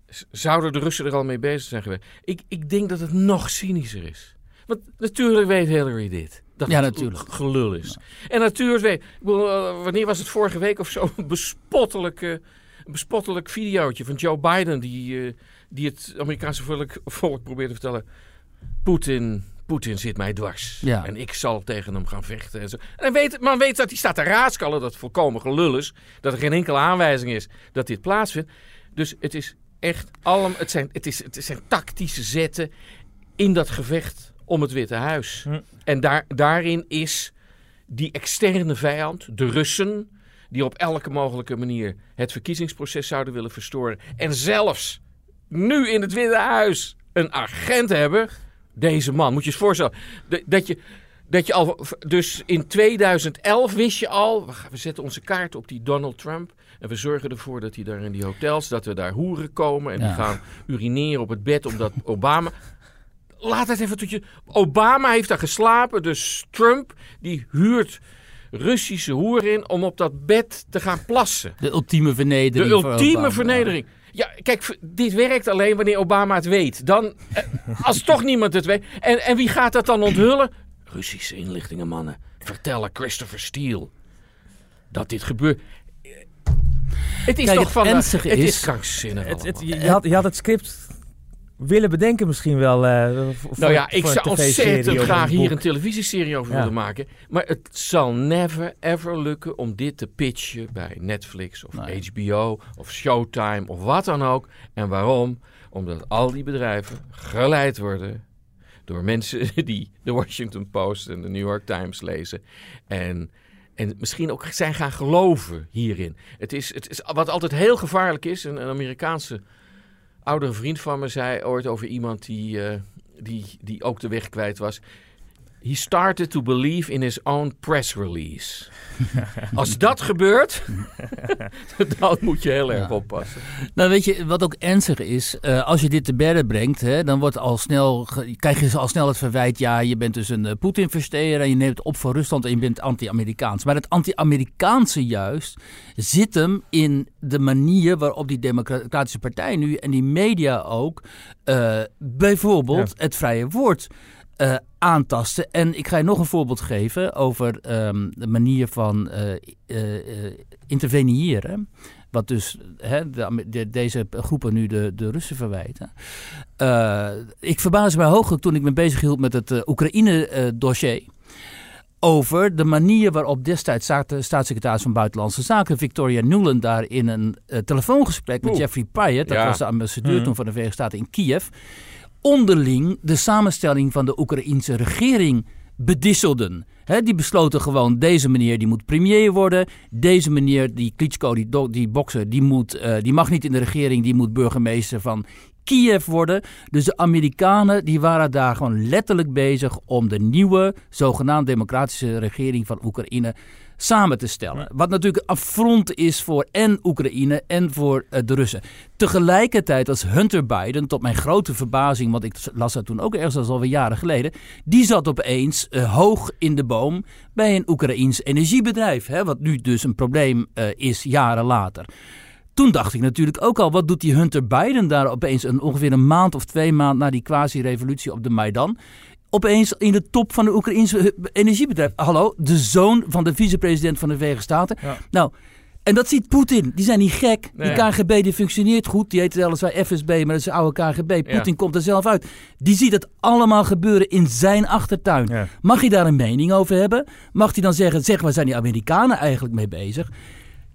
z- zouden de Russen er al mee bezig zijn geweest. Ik, ik denk dat het nog cynischer is. Want natuurlijk weet Hillary dit. Dat Ja, het natuurlijk. gelul is. En natuurlijk weet, eh, wanneer was het vorige week of zo, een bespottelijke, bespottelijk videootje van Joe Biden die, eh, die het Amerikaanse volk, volk probeert te vertellen. Poetin, Poetin zit mij dwars. Ja. En ik zal tegen hem gaan vechten. En zo. En weet, man weet dat hij staat te raaskallen dat het volkomen gelul is. Dat er geen enkele aanwijzing is dat dit plaatsvindt. Dus het is echt allemaal. Het zijn, het is, het zijn tactische zetten in dat gevecht om het Witte Huis. Hm. En daar, daarin is die externe vijand, de Russen, die op elke mogelijke manier het verkiezingsproces zouden willen verstoren. En zelfs nu in het Witte Huis een agent hebben. Deze man, moet je eens voorstellen. Dat je, dat je al. Dus in 2011 wist je al. We, we zetten onze kaart op die Donald Trump. En we zorgen ervoor dat hij daar in die hotels. dat er daar hoeren komen. En Ja. die gaan urineren op het bed omdat Obama. Laat het even tot je. Obama heeft daar geslapen. Dus Trump die huurt Russische hoeren in om op dat bed te gaan plassen. De ultieme De vernedering. voor ultieme Obama. vernedering. Ja, kijk, dit werkt alleen wanneer Obama het weet. Dan, eh, als toch niemand het weet. En, en wie gaat dat dan onthullen? Russische inlichtingenmannen vertellen Christopher Steele dat dit gebeurt. Eh, Het is Kijk, toch het van... de- het is, is- krankzinnig je had, je had het script willen bedenken misschien wel. eh, voor- Nou ja, ik zou ontzettend graag hier een televisieserie over Ja. willen maken. Maar het zal never ever lukken om dit te pitchen bij Netflix of Nee. HBO of Showtime of wat dan ook. En waarom? Omdat al die bedrijven geleid worden door mensen <laughs> die de Washington Post en de New York Times lezen. En, en misschien ook zijn gaan geloven hierin. Het is, het is wat altijd heel gevaarlijk is. Een, een Amerikaanse oudere vriend van me zei ooit over iemand die, uh, die, die ook de weg kwijt was. He started to believe in his own press release. Als dat gebeurt, <laughs> dan moet je heel erg oppassen. Nou, weet je, wat ook ernstig is, uh, als je dit te berden brengt, hè, dan wordt al snel, krijg je al snel het verwijt, ja, je bent dus een uh, Poetin-versteer en je neemt op voor Rusland en je bent anti-Amerikaans. Maar het anti-Amerikaanse juist zit hem in de manier waarop die Democratische Partij nu en die media ook, uh, bijvoorbeeld ja. het vrije woord uh, aantasten. En ik ga je nog een voorbeeld geven over um, de manier van uh, uh, interveneren. Wat dus hè, de, de, deze groepen nu de, de Russen verwijten. ik verbaas mij hooglijk toen ik me bezig hield met het Oekraïne-dossier. over de manier waarop destijds staatssecretaris van Buitenlandse Zaken Victoria Nuland daar in een telefoongesprek met Jeffrey Pyatt, dat ja. was de ambassadeur mm. toen van de Verenigde Staten in Kiev, onderling de samenstelling van de Oekraïense regering bedisselden. Die besloten gewoon, deze meneer die moet premier worden. Deze meneer, die Klitschko, die, die bokser, die, moet, uh, die mag niet in de regering. Die moet burgemeester van Kiev worden. Dus de Amerikanen die waren daar gewoon letterlijk bezig om de nieuwe zogenaamd democratische regering van Oekraïne samen te stellen. Wat natuurlijk een affront is voor en Oekraïne en voor uh, de Russen. Tegelijkertijd als Hunter Biden, tot mijn grote verbazing, want ik las dat toen ook ergens al alweer jaren geleden, die zat opeens uh, hoog in de boom bij een Oekraïns energiebedrijf. Hè, wat nu dus een probleem uh, is jaren later. Toen dacht ik natuurlijk ook al, wat doet die Hunter Biden daar opeens een, ongeveer een maand of twee maanden na die quasi-revolutie op de Maidan? Opeens in de top van de Oekraïnse energiebedrijf. Hallo, de zoon van de vicepresident van de Verenigde Staten. Nou, en dat ziet Poetin. Die zijn niet gek. Die KGB die functioneert goed. Die heet weliswaar FSB, maar dat is de oude KGB. Poetin komt er zelf uit. Die ziet het allemaal gebeuren in zijn achtertuin. Mag hij daar een mening over hebben? Mag hij dan zeggen, zeg waar zijn die Amerikanen eigenlijk mee bezig?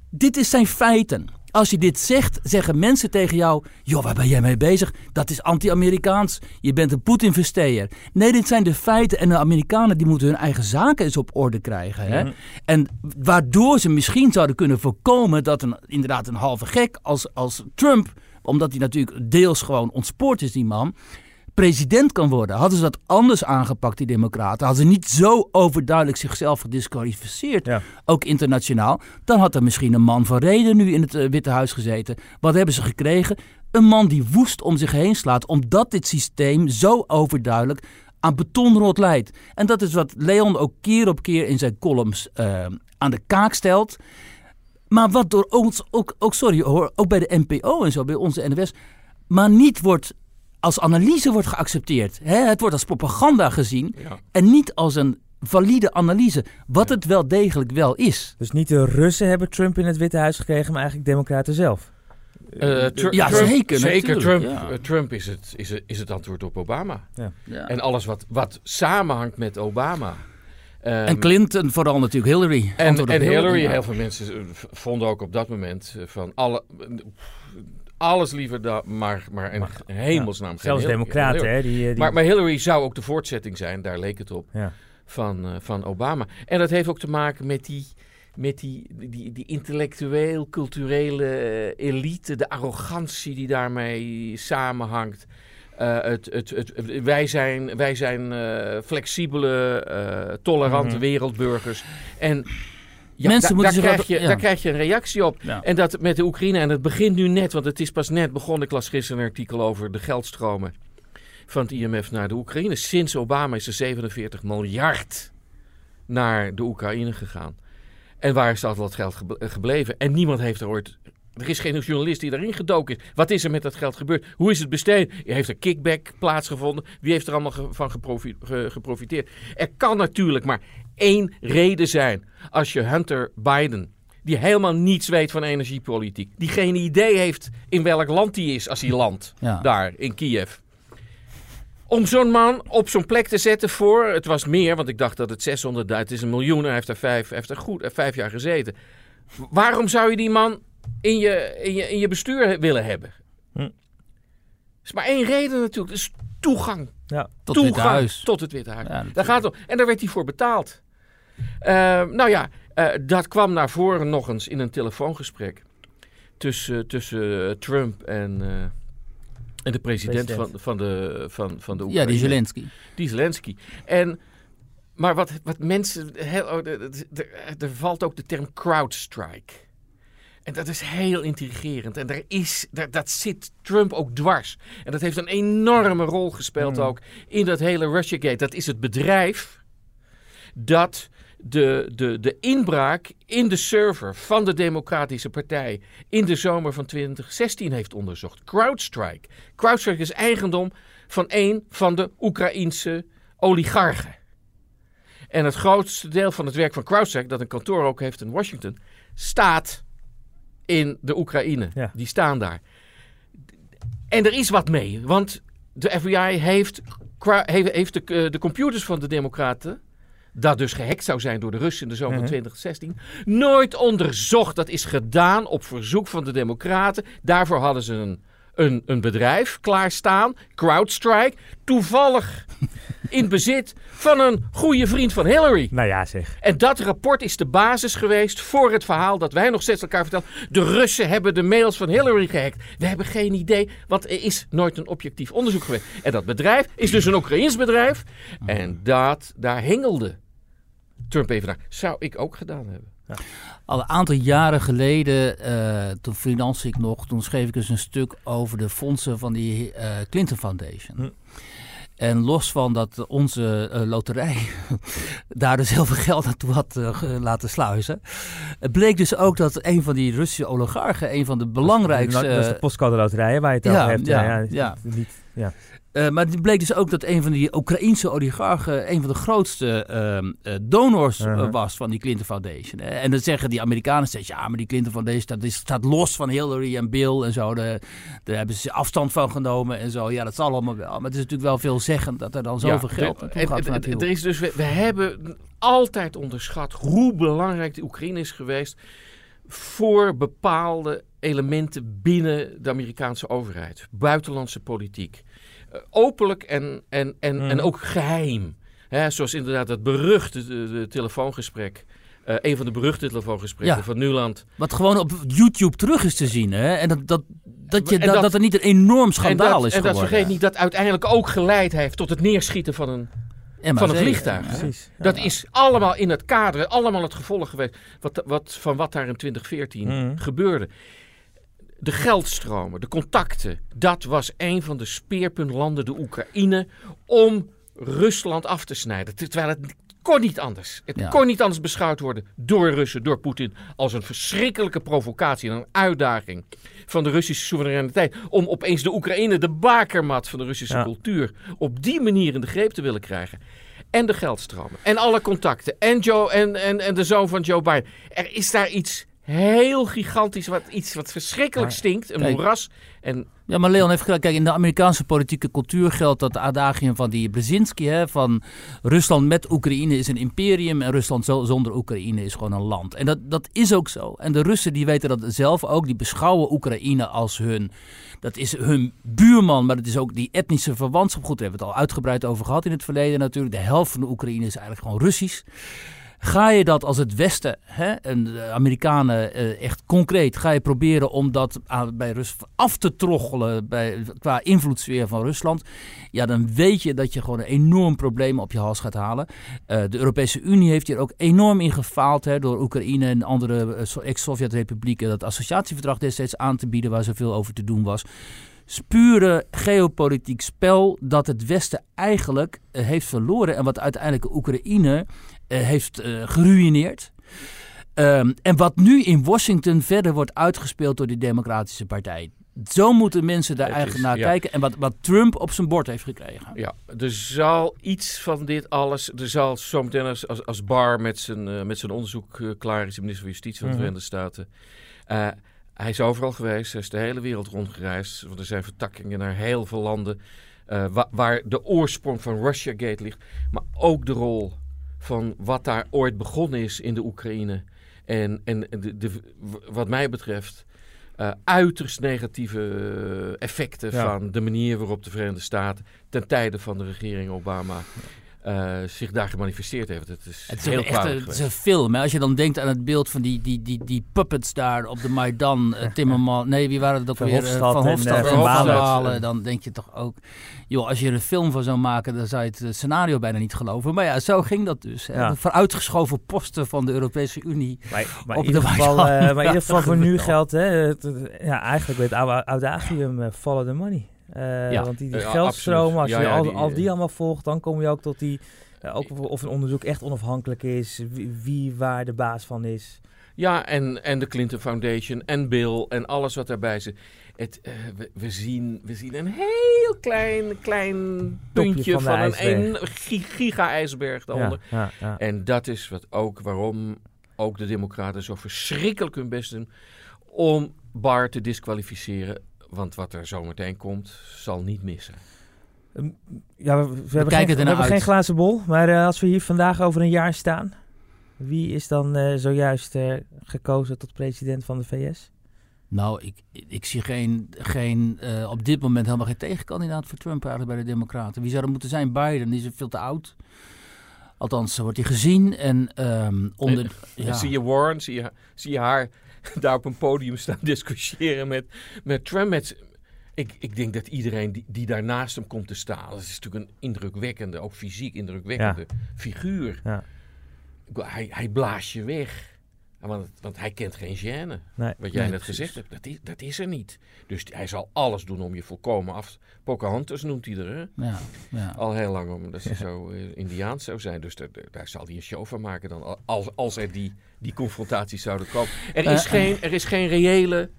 Dit is zijn feiten. Als je dit zegt, zeggen mensen tegen jou: joh, waar ben jij mee bezig? Dat is anti-Amerikaans. Je bent een Poetin-versteer. Nee, dit zijn de feiten. En de Amerikanen die moeten hun eigen zaken eens op orde krijgen. Hè? En waardoor ze misschien zouden kunnen voorkomen dat een, inderdaad een halve gek als, als Trump omdat hij natuurlijk deels gewoon ontspoord is, die man president kan worden. Hadden ze dat anders aangepakt, die democraten, hadden ze niet zo overduidelijk zichzelf gedisqualificeerd, ook internationaal, dan had er misschien een man van reden nu in het uh, Witte Huis gezeten. Wat hebben ze gekregen? Een man die woest om zich heen slaat, omdat dit systeem zo overduidelijk aan betonrot leidt. En dat is wat Leon ook keer op keer in zijn columns uh, aan de kaak stelt. Maar wat door ons, ook, ook, sorry hoor, ook bij de NPO en zo, bij onze NWS, maar niet wordt als analyse wordt geaccepteerd. Hè? Het wordt als propaganda gezien en niet als een valide analyse, wat het wel degelijk wel is. Dus niet de Russen hebben Trump in het Witte Huis gekregen, maar eigenlijk democraten zelf. Uh, ja, zeker. Zeker, Trump, ja. Uh, Trump is, het, is, het, is het antwoord op Obama. Ja. Ja. En alles wat, wat samenhangt met Obama. Um, en Clinton, vooral natuurlijk Hillary. En, en Hillary, Hillary heel veel mensen vonden ook op dat moment van alle alles liever dan, maar, maar een hemelsnaam. Ja, zelfs democraten, hè? Die, die... Maar, maar Hillary zou ook de voortzetting zijn, daar leek het op, ja. van, uh, van Obama. En dat heeft ook te maken met die, met die, die, die intellectueel, culturele eh, elite, de arrogantie die daarmee samenhangt. Uh, het, het, het, wij zijn, wij zijn uh, flexibele, tolerante mm -hmm. wereldburgers. En ja, Mensen moeten daar, krijg je, daar krijg je een reactie op. En dat met de Oekraïne, en het begint nu net, want het is pas net begonnen. Ik las gisteren een artikel over de geldstromen van het IMF naar de Oekraïne. Sinds Obama is er 47 miljard naar de Oekraïne gegaan. En waar is al dat geld gebleven? En niemand heeft er ooit er is geen journalist die daarin gedoken is. Wat is er met dat geld gebeurd? Hoe is het besteed? Heeft er kickback plaatsgevonden? Wie heeft er allemaal van geprofiteerd? Er kan natuurlijk maar één reden zijn. Als je Hunter Biden, die helemaal niets weet van energiepolitiek, die geen idee heeft in welk land hij is als hij landt, daar in Kiev. Om zo'n man op zo'n plek te zetten voor, het was meer, want ik dacht dat het 600.000 is, een miljoen, hij heeft er vijf, heeft er goed, vijf jaar gezeten. Waarom zou je die man in je, in je, in je bestuur willen hebben? Hm. Er is maar één reden natuurlijk, dat is toegang. Ja. Tot het Witte toegang Huis. tot het Witte Huis. Ja, daar gaat het om. En daar werd hij voor betaald. Eh, nou ja, eh, dat kwam naar voren nog eens in een telefoongesprek tussen, tussen eh, Trump en, eh, en de president, President. Van, van, de, van, van de Ja, Oekraïne. die Zelensky. Die Zelensky. En, maar wat, wat mensen... Heel, oh, er valt ook de term crowdstrike. En dat is heel intrigerend. En daar is, daar, dat zit Trump ook dwars. En dat heeft een enorme rol gespeeld Hmm. ook in dat hele Russiagate. Dat is het bedrijf dat de, de, de inbraak in de server van de Democratische Partij in de zomer van 2016 heeft onderzocht. CrowdStrike. CrowdStrike is eigendom van een van de Oekraïense oligarchen. En het grootste deel van het werk van CrowdStrike, dat een kantoor ook heeft in Washington, staat in de Oekraïne. Ja. Die staan daar. En er is wat mee, want de FBI heeft, heeft, de, eh, de computers van de Democraten, dat dus gehackt zou zijn door de Russen in de zomer van Mhm. 2016, nooit onderzocht. Dat is gedaan op verzoek van de Democraten. Daarvoor hadden ze een, een, een bedrijf klaarstaan, CrowdStrike, toevallig <laughs> in bezit van een goede vriend van Hillary. Nou ja, zeg. En dat rapport is de basis geweest voor het verhaal dat wij nog steeds elkaar vertellen. De Russen hebben de mails van Hillary gehackt. We hebben geen idee, want er is nooit een objectief onderzoek geweest. En dat bedrijf is dus een Oekraïns bedrijf. En dat, daar hengelde Trump even naar. Zou ik ook gedaan hebben. Al een aantal jaren geleden, eh, toen freelance ik nog, toen schreef ik dus een stuk over de fondsen van die eh, Clinton Foundation. Hm. En los van dat onze eh, loterij <laughs> daar dus heel veel geld naartoe had laten sluizen. Het bleek dus ook dat een van die Russische oligarchen, een van de belangrijkste... Dat is de postcode loterij waar je het ja, over hebt. Ja, ja, ja. Niet, ja. Eh, maar het bleek dus ook dat een van die Oekraïense oligarchen een van de grootste eh, donors eh, Uh-huh. was van die Clinton Foundation. En dan zeggen die Amerikanen steeds, ja, maar die Clinton Foundation dat is, staat los van Hillary en Bill en zo. Daar, daar hebben ze afstand van genomen en zo. Ja, dat zal allemaal wel. Maar het is natuurlijk wel veel zeggen dat er dan zoveel Ja, geld de- naartoe gaat en- er is dus, we, we hebben altijd onderschat hoe belangrijk de Oekraïne is geweest voor bepaalde elementen binnen de Amerikaanse overheid, buitenlandse politiek. Eh, openlijk en, en, en, Mhm. en ook geheim. Hè, zoals inderdaad dat beruchte de, de telefoongesprek. eh, een van de beruchte telefoongesprekken Ja. van Nuland. Wat gewoon op YouTube terug is te zien. Hè? En dat, dat, dat, je, En dat, dat- er niet een enorm schandaal en dat, is en dat geworden. vergeet niet dat uiteindelijk ook geleid heeft tot het neerschieten van een van een zeker. vliegtuig. Ja. Precies. Ja. Dat is allemaal in het kader, allemaal het gevolg geweest wat, wat, van wat daar in 2014 Mhm. gebeurde. De geldstromen, de contacten, dat was een van de speerpuntlanden, de Oekraïne, om Rusland af te snijden. Terwijl het kon niet anders. Het Ja. kon niet anders beschouwd worden door Russen, door Poetin, als een verschrikkelijke provocatie en een uitdaging van de Russische soevereiniteit. Om opeens de Oekraïne, de bakermat van de Russische Ja. cultuur, op die manier in de greep te willen krijgen. En de geldstromen. En alle contacten. En, Joe, en, en, en de zoon van Joe Biden. Er is daar iets heel gigantisch. Wat, iets wat verschrikkelijk Maar, stinkt. Een kijk. moeras. En Ja, maar Leon heeft gelijk. Kijk, in de Amerikaanse politieke cultuur geldt dat adagium van die Brzezinski, hè, van Rusland met Oekraïne is een imperium en Rusland zo- zonder Oekraïne is gewoon een land. En dat, dat is ook zo. En de Russen die weten dat zelf ook. Die beschouwen Oekraïne als hun, dat is hun buurman, maar het is ook die etnische verwantschap. Goed, daar hebben we het al uitgebreid over gehad in het verleden natuurlijk. De helft van de Oekraïne is eigenlijk gewoon Russisch. Ga je dat als het Westen hè, en de Amerikanen eh, echt concreet, ga je proberen om dat bij Rus af te troggelen bij, qua invloedssfeer van Rusland, ja, dan weet je dat je gewoon een enorm probleem op je hals gaat halen. Eh, de Europese Unie heeft hier ook enorm in gefaald hè, door Oekraïne en andere eh, so- ex-Sovjet-republieken dat associatieverdrag destijds aan te bieden waar zoveel over te doen was pure geopolitiek spel dat het Westen eigenlijk heeft verloren en wat uiteindelijk Oekraïne heeft eh, geruïneerd. Ehm, en wat nu in Washington verder wordt uitgespeeld door die Democratische Partij. Zo moeten mensen daar Het eigenlijk is- naar ja. kijken. En wat, wat Trump op zijn bord heeft gekregen. ja, er zal iets van dit alles. Er zal zometeen als, als, als Barr met zijn, eh, met zijn onderzoek eh, klaar is, de minister van Justitie van de Mhm. Verenigde Staten. eh, hij is overal geweest, hij is de hele wereld rondgereisd. Want er zijn vertakkingen naar heel veel landen. eh, wa- waar de oorsprong van Russiagate ligt. Maar ook de rol van wat daar ooit begonnen is in de Oekraïne. En, en de, de, wat mij betreft uh, uiterst negatieve uh, effecten Ja. van de manier waarop de Verenigde Staten ten tijde van de regering Obama uh, zich daar gemanifesteerd heeft. Het is, Het is heel echt een, het is een film. Hè? Als je dan denkt aan het beeld van die, die, die, die puppets daar op de Maidan. eh, <laughs> Timmerman, nee, wie waren het ook weer? Eh, Verhofstadt van Hofstad eh, en Van. Dan denk je toch ook, joh, als je er een film van zou maken, dan zou je het eh, scenario bijna niet geloven. Maar ja, zo ging dat dus. Ja. Vooruitgeschoven posten van de Europese Unie. Maar, maar Op in ieder de geval, Maidan. eh, maar in ieder geval voor nu geldt, hè, het, ja, eigenlijk met het oude adagium eh, follow the money. Eh, Ja. Want die, die geldstromen, als je Ja, ja, al, die, al die allemaal volgt, dan kom je ook tot die, eh, ook of- of een onderzoek echt onafhankelijk is, wie, wie waar de baas van is. Ja, en, en de Clinton Foundation en Bill en alles wat daarbij zit. Het, eh, we, we, zien, we zien een heel klein, klein puntje van een ijsberg. een gi- giga-ijsberg daaronder. Ja, ja, ja. En dat is wat ook waarom ook de Democraten zo verschrikkelijk hun best doen om Barr te disqualificeren. Want wat er zometeen komt, zal niet missen. Ja, we, we hebben, geen, we hebben uit. geen glazen bol, maar eh, als we hier vandaag over een jaar staan, wie is dan eh, zojuist eh, gekozen tot president van de VS? Nou, ik, ik zie geen, geen, eh, op dit moment helemaal geen tegenkandidaat voor Trump eigenlijk bij de Democraten. Wie zou er moeten zijn? Biden, die is veel te oud. Althans, zo wordt hij gezien. En ehm, onder... En ja. zie je Warren, zie je, zie je haar <laughs> daar op een podium staan <laughs> discussiëren met, met Trump. Met, ik, ik denk dat iedereen die, die daar naast hem komt te staan, dat is natuurlijk een indrukwekkende, ook fysiek indrukwekkende figuur. Ja. Bedoel, Hij, hij blaast je weg. Want, want hij kent geen gêne. Nee. Wat jij Nee, net precies. gezegd hebt, dat is, dat is er niet. Dus hij zal alles doen om je volkomen af. Pocahontas noemt hij er, hè? Ja, ja. Al heel lang, omdat ze zo eh, Indiaans zou zijn. Dus daar, daar- zal hij een show van maken dan. Als, als er die, die confrontaties zouden komen. Er is, Eh, geen, er is geen reële...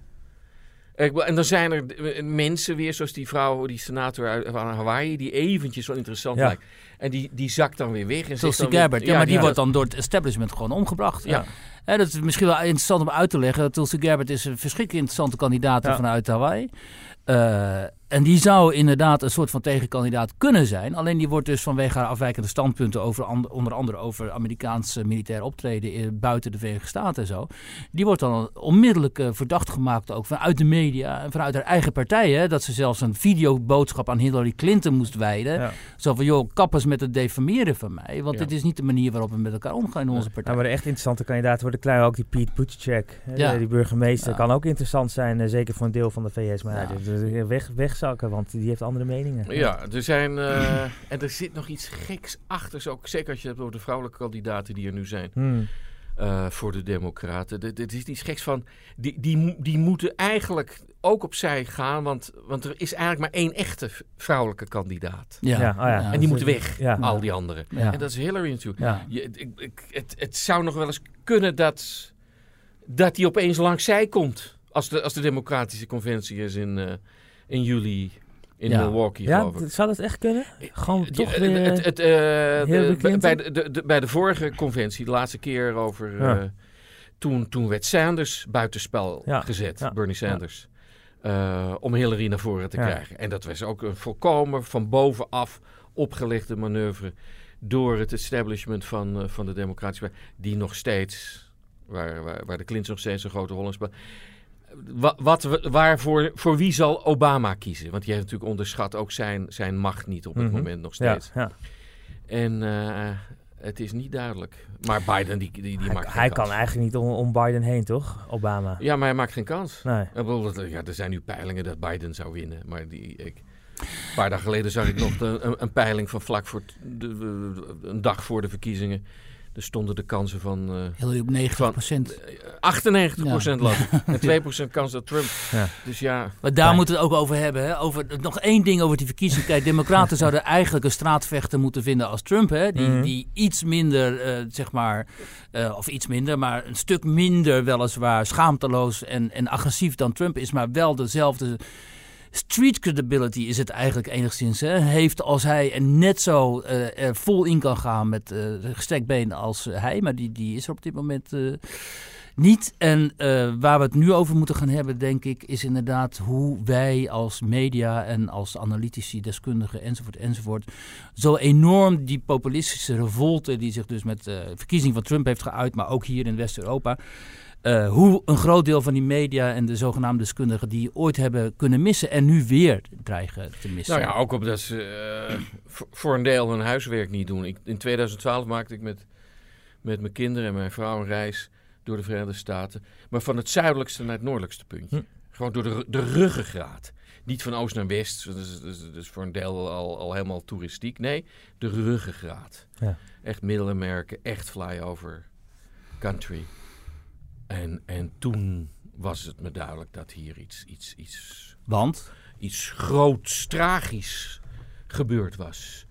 En dan zijn er eh, mensen weer, zoals die vrouw, die senator uit, van Hawaii, die eventjes wel interessant Ja. lijkt. En die, die zakt dan weer weg. En dan weer- Gabbard. Ja, maar die, wordt dan door het establishment gewoon omgebracht. Ja. Dat is misschien wel interessant om uit te leggen. Tulsi Gabbard is een verschrikkelijk interessante kandidaat vanuit Hawaii. Eh, en die zou inderdaad een soort van tegenkandidaat kunnen zijn. Alleen die wordt dus vanwege haar afwijkende standpunten over and- onder andere over Amerikaanse militair optreden in- buiten de Verenigde Staten en zo. Die wordt dan onmiddellijk eh, verdacht gemaakt ook vanuit de media en vanuit haar eigen partij. Hè, dat ze zelfs een videoboodschap aan Hillary Clinton moest wijden. Ja. Zo van, joh, kappers met het defameren van mij. Want Ja. dit is niet de manier waarop we met elkaar omgaan in onze partij. Nou, maar de echt interessante kandidaten worden klein. Ook die Pete Buttigieg, die burgemeester, Ja. kan ook interessant zijn. eh, zeker voor een deel van de VS. Maar ja. Ja. dus, weg, wegzakken, want die heeft andere meningen. Ja, er zijn. eh, en er zit nog iets geks achter. Zo, ook zeker als je het hebt over de vrouwelijke kandidaten die er nu zijn. Hmm. eh, voor de Democraten. Er er is iets geks van. Die, die, die moeten eigenlijk ook opzij gaan. Want, want er is eigenlijk maar één echte vrouwelijke kandidaat. Ja, Ja, oh ja. en die moeten weg, Ja. al die anderen. Ja. En dat is Hillary natuurlijk. Ja. Je, ik, ik- het, het zou nog wel eens kunnen dat, dat die opeens langs zij komt. Als de, als de Democratische Conventie is in, eh, in juli in Ja. Milwaukee, Ja, geloof ik. d- zou dat echt kunnen? Gewoon Ja, toch het- weer... het, het, eh, Clinton? bij, de, de, de- bij de vorige conventie, de laatste keer over. Ja. eh, toen, toen werd Sanders buitenspel Ja, gezet, ja, Bernie Sanders. Eh, om Hillary naar voren te Ja. krijgen. En dat was ook een volkomen van bovenaf opgelegde manoeuvre. door het establishment van, eh, van de Democratische Partij. die nog steeds. waar, waar, waar de Clintons nog steeds een grote rol in spelen. Wa- Wat, we- waarvoor, voor wie zal Obama kiezen? Want die heeft natuurlijk onderschat ook zijn, zijn macht niet op het Mhm. moment nog steeds. ja. En eh, het is niet duidelijk. Maar Biden, die, die, die Hij, maakt geen hij kans. kan eigenlijk niet om, om Biden heen, toch? Obama. Ja, maar hij maakt geen kans. Nee. Ik bedoel, dat- ja, er zijn nu peilingen dat Biden zou winnen. Maar die, ik, een paar dagen geleden zag ik nog de- een, een peiling van vlak voor de- een dag voor de verkiezingen. Er stonden de kansen van eh, Hillary op 90 procent. 98% land. <laughs> En 2% kans dat Trump. Ja. Dus ja, Maar daar Fijn. moeten we het ook over hebben. Hè? Over, nog één ding over die verkiezingen. Kijk, democraten zouden <laughs> eigenlijk een straatvechter moeten vinden als Trump. Hè? Die, Mhm. die iets minder, eh, zeg maar, eh, of iets minder, maar een stuk minder weliswaar schaamteloos en, en agressief dan Trump is. Maar wel dezelfde street credibility is het eigenlijk enigszins. Hè? Heeft als hij er net zo eh, er vol in kan gaan met eh gestrekt been als hij. Maar die, die is er op dit moment... eh, niet. En waar we het nu over moeten gaan hebben, denk ik, is inderdaad hoe wij als media en als analytici, deskundigen enzovoort enzovoort, zo enorm die populistische revolte die zich dus met de verkiezing van Trump heeft geuit, maar ook hier in West-Europa, eh, hoe een groot deel van die media en de zogenaamde deskundigen die ooit hebben kunnen missen en nu weer dreigen te missen. Nou ja, ook omdat ze eh, voor een deel hun huiswerk niet doen. Ik, in 2012 maakte ik met, met mijn kinderen en mijn vrouw een reis door de Verenigde Staten. Maar van het zuidelijkste naar het noordelijkste puntje. Hm. Gewoon door de, de ruggengraat. Niet van oost naar west, dat is, dat is- dat is voor een deel al, al helemaal toeristiek. Nee, de ruggengraat. Ja. Echt Middelemerken, echt flyover country. En, en toen was het me duidelijk dat hier iets, iets, iets Want? iets groots, tragisch gebeurd was.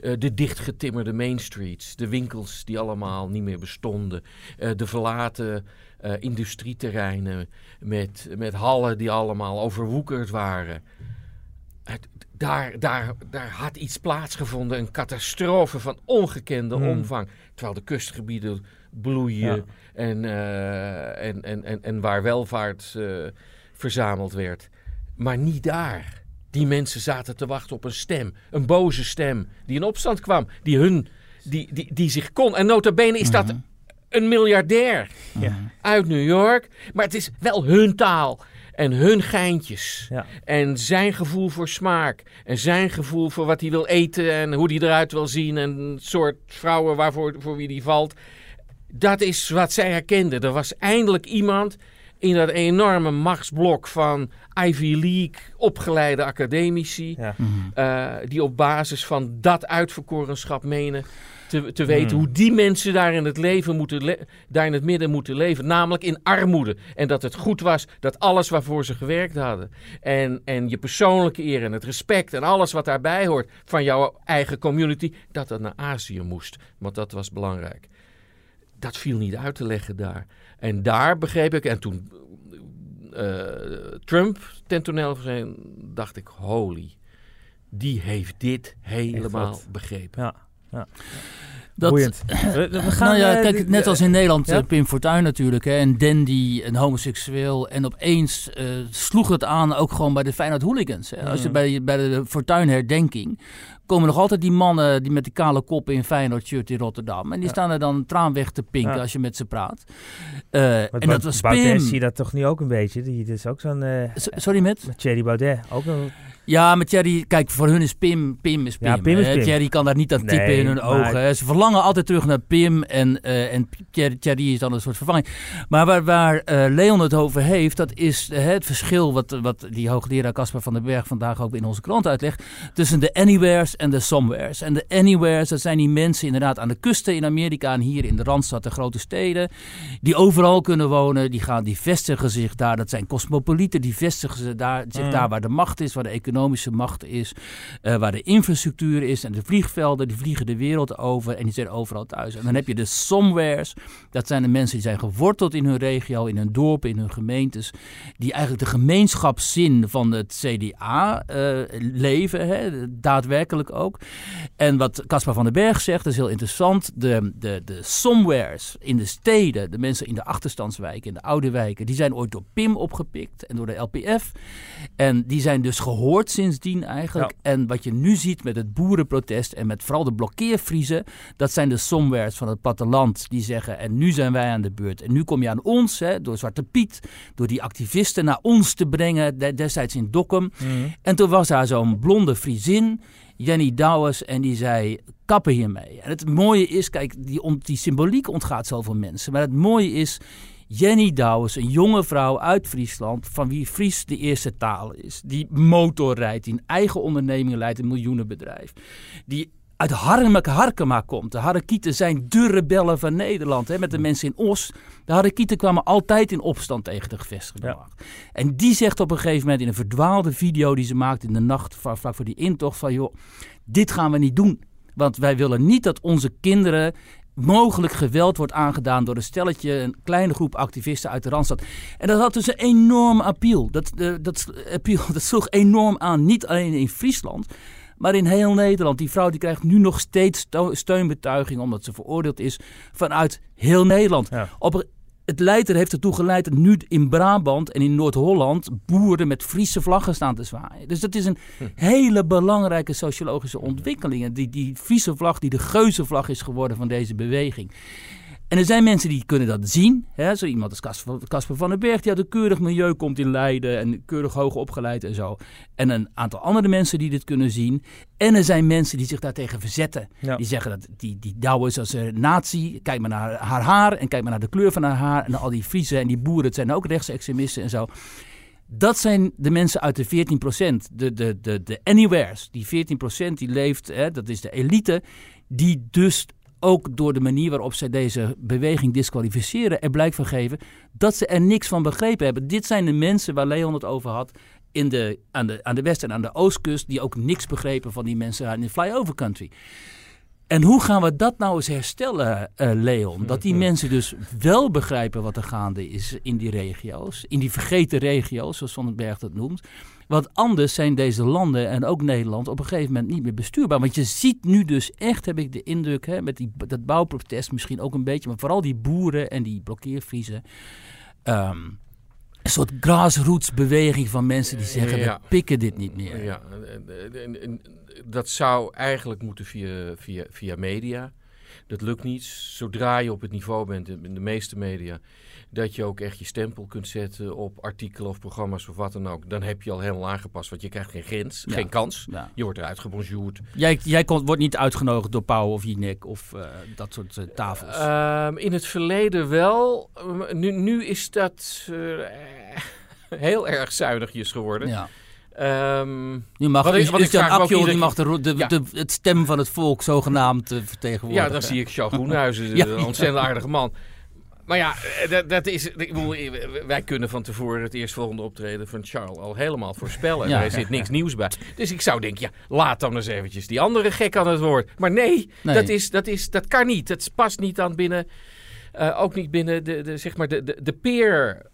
Eh, de dichtgetimmerde Main Streets, de winkels die allemaal niet meer bestonden, eh, de verlaten eh, industrieterreinen met, met hallen die allemaal overwoekerd waren. Daar, daar, daar had iets plaatsgevonden, een catastrofe van ongekende Hmm. omvang. Terwijl de kustgebieden bloeien Ja. en, eh, en, en, en, en waar welvaart eh, verzameld werd. Maar niet daar. Die mensen zaten te wachten op een stem. Een boze stem. Die in opstand kwam. Die, hun, die, die, die zich kon. En nota bene is dat een miljardair Ja. uit New York. Maar het is wel hun taal. En hun geintjes. Ja. En zijn gevoel voor smaak. En zijn gevoel voor wat hij wil eten. En hoe hij eruit wil zien. En het soort vrouwen waarvoor, voor wie hij valt. Dat is wat zij herkenden. Er was eindelijk iemand in dat enorme machtsblok van Ivy League opgeleide academici. Ja. eh, die op basis van dat uitverkorenschap menen te, te weten Hmm. hoe die mensen daar in het leven moeten daar in het midden moeten leven, namelijk in armoede. En dat het goed was dat alles waarvoor ze gewerkt hadden en, en je persoonlijke eer en het respect en alles wat daarbij hoort van jouw eigen community, dat dat naar Azië moest, want dat was belangrijk. Dat viel niet uit te leggen daar. En daar begreep ik, en toen eh, Trump ten toneel verscheen, dacht ik, holy, die heeft dit helemaal begrepen. Ja. ja. Dat, Boeiend. <clears throat> We, we gaan, nou ja, eh, kijk, net als in Nederland, ja? eh, Pim Fortuyn natuurlijk, hè, een dandy, een homoseksueel. En opeens eh, sloeg het aan ook gewoon bij de Feyenoord hooligans. Hè. Als je Mm. bij, bij de Fortuyn herdenking, komen nog altijd die mannen die met die kale koppen in Feyenoord shirt in Rotterdam. En die Ja. staan er dan traan weg te pinken Ja. als je met ze praat. Eh, Met en dat was Baudet Pim. zie je dat toch nu ook een beetje? Die is ook zo'n... eh Sorry, met? met Thierry Baudet. Ook een... Ja, maar Thierry, kijk, voor hun is Pim, Pim is Pim. Ja, Pim is. Pim. Thierry kan daar niet aan Nee, in hun maar- ogen. Ze verlangen altijd terug naar Pim en, eh, en Thierry, is dan een soort vervanging. Maar waar, waar Leon het over heeft, dat is het verschil wat, wat die hoogleraar Casper van den Berg vandaag ook in onze krant uitlegt, tussen de anywheres en de somewheres. En de anywheres, dat zijn die mensen inderdaad aan de kusten in Amerika en hier in de Randstad, de grote steden, die overal kunnen wonen, die, gaan, die vestigen zich daar. Dat zijn cosmopolieten, die vestigen zich daar, zich Mm. daar waar de macht is, waar de economische macht is, eh, waar de infrastructuur is en de vliegvelden, die vliegen de wereld over en die zijn overal thuis. En dan heb je de somewheres, dat zijn de mensen die zijn geworteld in hun regio, in hun dorpen, in hun gemeentes, die eigenlijk de gemeenschapszin van het CDA eh, leven, hè, daadwerkelijk ook. En wat Caspar van den Berg zegt, dat is heel interessant. De, de, de somewheres in de steden, de mensen in de achterstandswijken, in de oude wijken, die zijn ooit door PIM opgepikt en door de LPF. En die zijn dus gehoord sindsdien eigenlijk. En wat je nu ziet met het boerenprotest en met vooral de blokkeervriezen, dat zijn de somewheres van het platteland die zeggen, en nu zijn wij aan de beurt. En nu kom je aan ons, hè, door Zwarte Piet, door die activisten naar ons te brengen, de- destijds in Dokkum. En toen was daar zo'n blonde Friesin, Jenny Douwes, en die zei: kappen hiermee. En het mooie is, kijk, die, die symboliek ontgaat zoveel mensen. Maar het mooie is. Jenny Douwes, een jonge vrouw uit Friesland, van wie Fries de eerste taal is. Die motor rijdt, die een eigen onderneming leidt, een miljoenenbedrijf. Die uit Harmek Harkema komt. De Harakieten zijn de rebellen van Nederland. Hè, met de mensen in Os. De Harakieten kwamen altijd in opstand tegen de gevestigde Ja. macht. En die zegt op een gegeven moment in een verdwaalde video die ze maakt in de nacht vlak voor die intocht van joh, dit gaan we niet doen. Want wij willen niet dat onze kinderen mogelijk geweld wordt aangedaan door een stelletje, een kleine groep activisten uit de Randstad. En dat had dus een enorm appeal. Dat, eh, dat, appeal, <laughs> dat sloeg enorm aan, niet alleen in Friesland, maar in heel Nederland. Die vrouw die krijgt nu nog steeds steunbetuiging omdat ze veroordeeld is vanuit heel Nederland. Ja. Op het leidt er heeft ertoe geleid dat nu in Brabant en in Noord-Holland boeren met Friese vlaggen staan te zwaaien. Dus dat is een hele belangrijke sociologische ontwikkeling. En Die, die Friese vlag die de geuzenvlag is geworden van deze beweging. En er zijn mensen die kunnen dat zien. Hè? Zo iemand als Casper van den Berg, die uit een keurig milieu komt in Leiden en keurig hoog opgeleid en zo. En een aantal andere mensen die dit kunnen zien. En er zijn mensen die zich daartegen verzetten. Ja. Die zeggen dat die, die Douwe is als een nazi. Kijk maar naar haar haar en kijk maar naar de kleur van haar haar. En al die Friesen en die boeren, het zijn ook rechtsextremisten en zo. Dat zijn de mensen uit de 14% De, de, de, de anywheres. Die 14% die leeft, hè, dat is de elite. Die dus ook door de manier waarop zij deze beweging disqualificeren... er blijk van geven dat ze er niks van begrepen hebben. Dit zijn de mensen waar Leon het over had... In de, aan, de, aan de west- en aan de oostkust... die ook niks begrepen van die mensen in de flyover country. En hoe gaan we dat nou eens herstellen, eh, Leon? Dat die mensen dus wel begrijpen wat er gaande is in die regio's. In die vergeten regio's, zoals Van den Berg dat noemt. Want anders zijn deze landen en ook Nederland op een gegeven moment niet meer bestuurbaar. Want je ziet nu dus echt, heb ik de indruk, hè, met die, dat bouwprotest misschien ook een beetje. Maar vooral die boeren en die blokkeervriezen. ehm, een soort grassroots beweging van mensen die zeggen, Ja. we pikken dit niet meer. Ja, dat zou eigenlijk moeten via, via, via media. Dat lukt niet. Zodra je op het niveau bent in de meeste media, dat je ook echt je stempel kunt zetten op artikelen of programma's of wat dan ook, dan heb je al helemaal aangepast. Want je krijgt geen grens, Ja. geen kans. Ja. Je wordt eruit gebonjourd. Jij, jij kon, wordt niet uitgenodigd door Pauw of Jinek of eh, dat soort eh, tafels. Ehm, in het verleden wel. Nu, nu is dat eh, <laughs> heel erg zuinigjes geworden. ja. Ehm, Nu mag Wat ik- ik vraag Akjol, die mag de, de, Ja. de, het stem van het volk zogenaamd eh, vertegenwoordigen. Ja, dan zie ik Charles <laughs> Groenhuizen, Ja. een ontzettend aardige man. Maar ja, eh, dat, dat is, ik bedoel, eh, wij kunnen van tevoren het eerstvolgende optreden van Charles al helemaal voorspellen. Ja. Er zit niks nieuws bij. Dus ik zou denken, ja, laat dan eens eventjes die andere gek aan het woord. Maar nee, Nee. Dat, is, dat, is, dat kan niet. Dat past niet aan binnen, ook niet binnen de, de, zeg maar de, de, de peer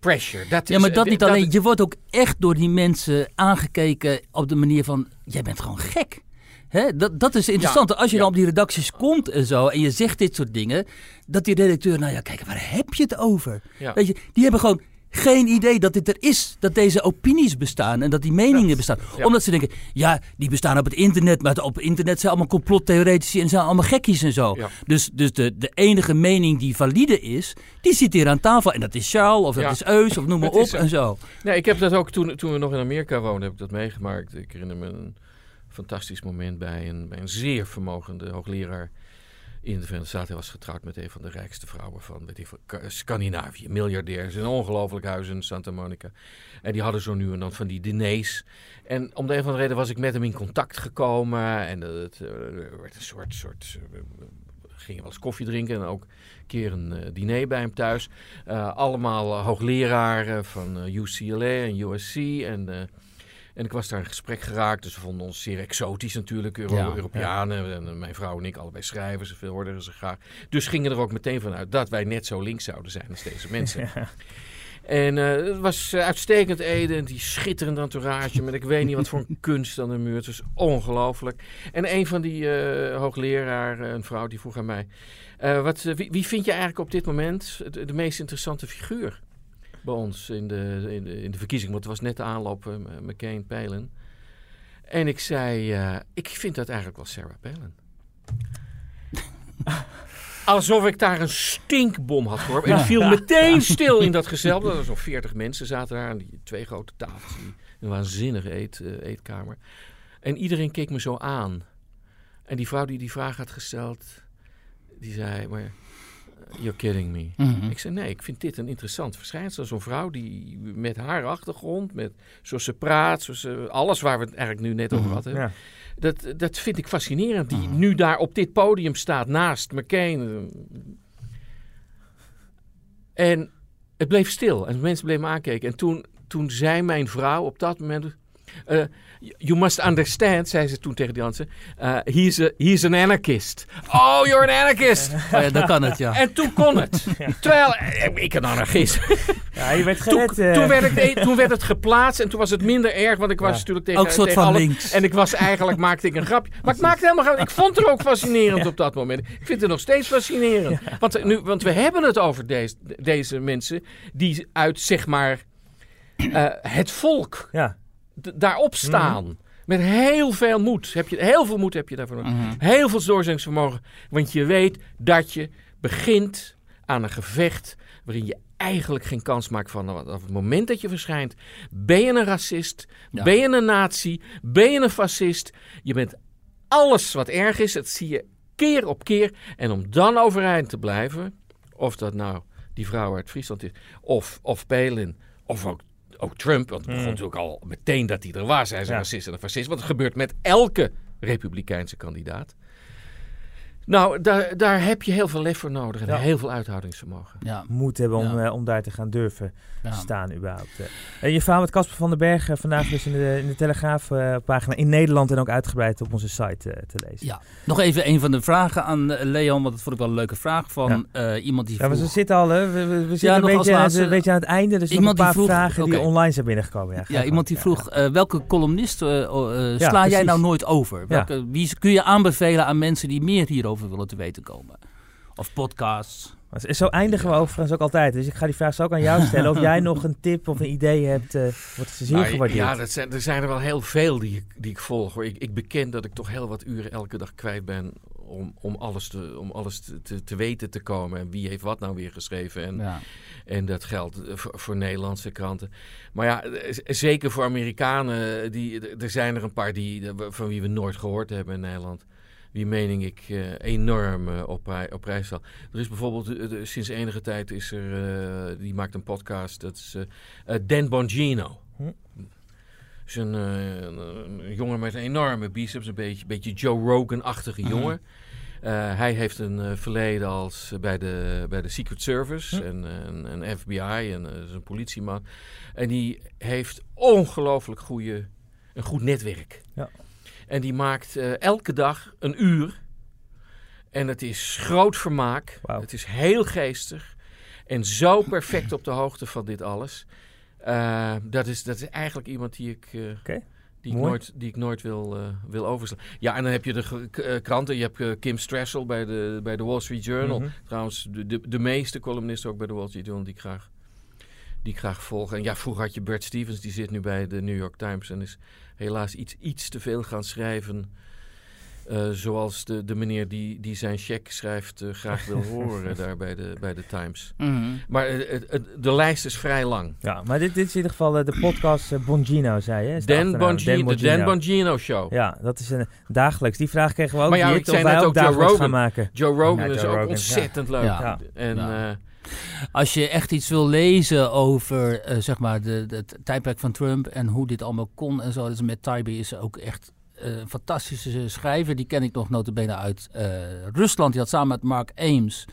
pressure. Dat Ja, maar dat eh, niet alleen. Je wordt ook echt door die mensen aangekeken op de manier van... Jij bent gewoon gek. Hè? Dat, dat is interessant. Als je ja. dan op die redacties komt en zo... en je zegt dit soort dingen... dat die redacteur... nou ja, kijk, waar heb je het over? Ja. Weet je, die hebben gewoon geen idee dat dit er is. Dat deze opinies bestaan en dat die meningen bestaan. ja. Omdat ze denken, ja, die bestaan op het internet... maar op het internet zijn allemaal complottheoretici... en zijn allemaal gekkies en zo. Ja. Dus, dus de, de enige mening die valide is... die zit hier aan tafel. En dat is Charles of dat is Eus of noem <laughs> maar op is en zo. Nee, ik heb dat ook toen, toen we nog in Amerika woonden, heb ik dat meegemaakt. Ik herinner me een fantastisch moment bij een, bij een zeer vermogende hoogleraar in de Verenigde Staten. Hij was getrouwd met een van de rijkste vrouwen van, weet Scandinavië. Miljardairs, een ongelooflijk huis in Santa Monica. En die hadden zo nu en dan van die diners. En om de een of andere reden was ik met hem in contact gekomen. En het eh, werd een soort... soort eh, gingen wel eens koffie drinken en ook een keer een eh, diner bij hem thuis. Allemaal hoogleraren van UCLA en USC. En, en ik was daar in gesprek geraakt. Dus we vonden ons zeer exotisch natuurlijk. Euro Ja, Europeanen. En eh, mijn vrouw en ik allebei schrijvers. Veel hoorden ze graag. Dus gingen er ook meteen vanuit dat wij net zo links zouden zijn als deze mensen. <laughs> En eh, het was eh, uitstekend eten. En die schitterende entourage. Met ik weet niet wat voor een kunst aan de muur. Het was ongelooflijk. En een van die hoogleraar, eh, een vrouw, die vroeg aan mij... wat, wie, wie vind je eigenlijk op dit moment de, de meest interessante figuur bij ons in de, in de, in de verkiezing? Want het was net de aanloop uh, McCain, Palin. En ik zei, eh, ik vind dat eigenlijk wel Sarah Palin. <laughs> Alsof ik daar een stinkbom had gehoord. En ik viel meteen stil in dat gezelschap. Er waren zo'n 40 mensen zaten daar aan die twee grote tafels. Die, een waanzinnige eet, eh, eetkamer. En iedereen keek me zo aan. En die vrouw die die vraag had gesteld, die zei, maar you're kidding me. Mhm. Ik zei, nee, ik vind dit een interessant verschijnsel. Zo'n vrouw die met haar achtergrond, met zoals ze praat, zoals ze, alles waar we het eigenlijk nu net over hadden. Ja. Dat, dat vind ik fascinerend. Die nu daar op dit podium staat naast McCain. En het bleef stil. En de mensen bleven me aankijken. En toen, toen zei mijn vrouw op dat moment... eh, you must understand, zei ze toen tegen die mensen. eh, he's, a, he's an anarchist. Oh, you're an anarchist. <laughs> Oh ja, dan kan het, ja. En toen kon het. <laughs> Terwijl, eh, ik een anarchist. Ja, je werd Toen, eh. toen, werd ik, toen werd het geplaatst en toen was het minder erg, want ik was Ja. natuurlijk tegen, Ook soort tegen van alle- links. En ik was eigenlijk, maakte ik een grapje. Maar ik maakte helemaal geen- Ik vond het ook fascinerend op dat moment. Ik vind het nog steeds fascinerend. Want, nu, want we hebben het over deze, deze mensen die uit, zeg maar, het volk Ja. Daarop staan. Met heel veel moed. Heb je, heel veel moed heb je daarvoor nodig. Heel veel doorzettingsvermogen. Want je weet dat je begint aan een gevecht waarin je eigenlijk geen kans maakt van op het moment dat je verschijnt. Ben je een racist? Ja. Ben je een nazi? Ben je een fascist? Je bent alles wat erg is, dat zie je keer op keer. En om dan overeind te blijven, of dat nou die vrouw uit Friesland is, of, of Palin, of ook, ook Trump. Want het begon Hmm. natuurlijk al meteen dat hij er was. Hij is een Ja. racist en een fascist. Want het gebeurt met elke republikeinse kandidaat. Nou, daar, daar heb je heel veel lef voor nodig en Ja. heel veel uithoudingsvermogen. Ja, Moed hebben om, Ja. eh, om daar te gaan durven ja. staan überhaupt. En je verhaal met Casper van den Berg eh, vandaag dus in de, in de Telegraaf eh, pagina in Nederland en ook uitgebreid op onze site te lezen. Ja, nog even een van de vragen aan Leon, want dat vond ik wel een leuke vraag van eh, iemand die Ja, maar ze zitten al, hè? We, we, we zitten nog een, beetje, laatste- een beetje aan het einde. Dus nog een paar vroeg- vragen die online zijn binnengekomen. Ja, iemand die vroeg, eh, welke columnist sla jij nou nooit over? Welke, Wie kun je aanbevelen aan mensen die meer hierover willen te weten komen? Of podcasts? Zo eindigen we overigens ook altijd. Dus ik ga die vraag zo ook aan jou stellen. Of jij <laughs> nog een tip of een idee hebt, eh wordt zeer Nou, gewaardeerd. ja, dat zijn, er zijn er wel heel veel die ik, die ik volg. Hoor. Ik, ik beken dat ik toch heel wat uren elke dag kwijt ben om, om alles, te, om alles te, te, te weten te komen. En wie heeft wat nou weer geschreven. En, Ja. en dat geldt voor, voor Nederlandse kranten. Maar ja, zeker voor Amerikanen. Die, er zijn er een paar die, van wie we nooit gehoord hebben in Nederland. Wie mening ik eh, enorm eh, op, op prijs stel. Er is bijvoorbeeld, eh, sinds enige tijd is er, die maakt een podcast. Dat is Dan Bongino. Hm. is een, een, een jongen met een enorme biceps, een beetje, beetje Joe Rogan-achtige Mhm. jongen. Hij heeft een verleden als bij, de, bij de Secret Service Hm. en, en, en FBI en is een politieman. En die heeft ongelooflijk goede, een goed netwerk. Ja. En die maakt eh, elke dag een uur. En het is groot vermaak. Het is heel geestig. En zo perfect op de hoogte van dit alles. Eh, dat, is, dat is eigenlijk iemand die ik, eh, die ik nooit, die ik nooit wil, wil overslaan. Ja, en dan heb je de kranten. Je hebt Kim Strassel bij de, bij de Wall Street Journal. Mhm. Trouwens, de, de, de meeste columnisten ook bij de Wall Street Journal die ik graag, die ik graag volg. En ja, vroeger had je Bert Stevens, die zit nu bij de New York Times en is helaas iets, iets te veel gaan schrijven. eh, zoals de, de meneer die, die zijn cheque schrijft eh, graag wil <laughs> horen daar bij de, bij de Times. Mhm. Maar eh, de lijst is vrij lang. Ja, maar dit, dit is in ieder geval de podcast Bongino, zei je? Dan, achternaam. Bongino, de Dan Bongino Show. Ja, dat is een dagelijks. Die vraag kregen we ook Maar ja, niet, ik zei net ook Joe gaan Rogan. maken. Joe Rogan Ja, is ook Rogan, ontzettend leuk. Ja. En, eh, Als je echt iets wil lezen over eh, zeg maar de, tijdperk van Trump en hoe dit allemaal kon en zo, dus met Taibbi is ook echt eh, een fantastische schrijver. Die ken ik nog notabene uit eh, Rusland. Die had samen met Mark Ames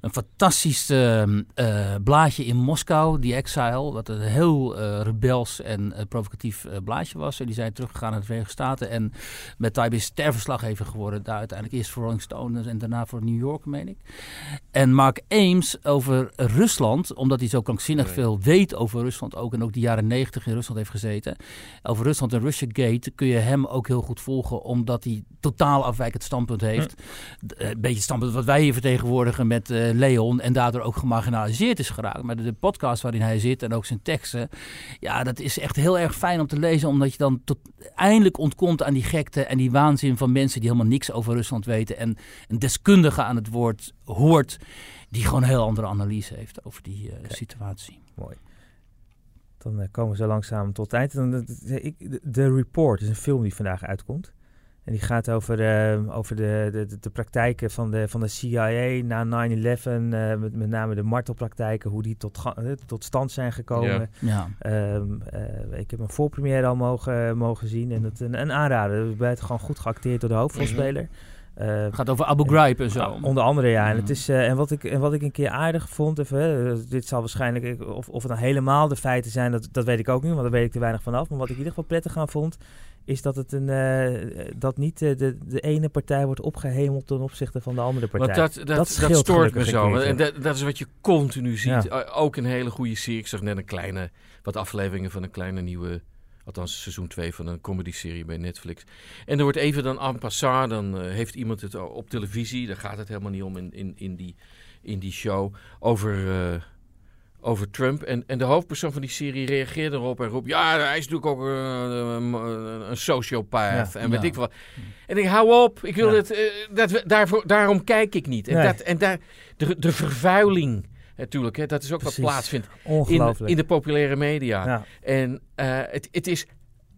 een fantastisch eh, eh, blaadje in Moskou, die Exile, wat een heel eh, rebels en eh, provocatief blaadje was. En die zijn teruggegaan naar de Verenigde Staten en met Taibbi is sterverslaggever geworden. Daar uiteindelijk eerst voor Rolling Stone en daarna voor New York, meen ik. En Mark Ames over Rusland, omdat hij zo krankzinnig Nee. veel weet over Rusland ook en ook de jaren negentig in Rusland heeft gezeten. Over Rusland en Russiagate kun je hem ook heel goed volgen, omdat hij totaal afwijkend standpunt heeft. Eh, Een beetje het standpunt wat wij hier vertegenwoordigen met Leon en daardoor ook gemarginaliseerd is geraakt. Maar de, de podcast waarin hij zit en ook zijn teksten, ja, dat is echt heel erg fijn om te lezen, omdat je dan tot, eindelijk ontkomt aan die gekte en die waanzin van mensen die helemaal niks over Rusland weten en een deskundige aan het woord hoort die gewoon een heel andere analyse heeft over die eh, situatie. Mooi. Dan eh, komen we zo langzaam tot eind. Dan, de- The Report is een film die vandaag uitkomt. En die gaat over, eh, over de, de, de, praktijken van de, van de CIA na 9-11. eh, met, met name de martelpraktijken, hoe die tot, eh, tot stand zijn gekomen. Ja. Ehm, eh, ik heb een voorpremière al mogen, mogen zien. En dat een, een aanrader. Het werd gewoon goed geacteerd door de hoofdrolspeler. Eh, Het gaat over Abu Ghraib en zo. onder andere ja. En, Mm. het is, en, wat ik, en wat ik een keer aardig vond, even, dit zal waarschijnlijk, of, of het nou helemaal de feiten zijn, dat, dat weet ik ook niet, want daar weet ik te weinig vanaf. Maar wat ik in ieder geval prettig aan vond, is dat, het een, eh, dat niet eh, de, de ene partij wordt opgehemeld ten opzichte van de andere partij. Want dat, dat, Dat stoort me zo. En dat, dat is wat je continu ziet. Ja. Ook een hele goede serie. Ik zag net een kleine, wat afleveringen van een kleine nieuwe, althans seizoen 2 van een comedy-serie bij Netflix. En er wordt even dan en passant, dan eh, heeft iemand het op televisie, daar gaat het helemaal niet om in, in, in, die, in die show, over, over Trump. En, en de hoofdpersoon van die serie reageert erop en roept... Ja, hij is natuurlijk ook uh, een, een sociopath Ja. en weet Ja. ik wat. En ik hou op, ik wil eh, dat, we- daarvoor, daarom kijk ik niet. En, Nee. dat, en daar, de, de vervuiling natuurlijk, hè, dat is ook Precies. wat plaatsvindt in, in de populaire media. ja. En eh, het, het is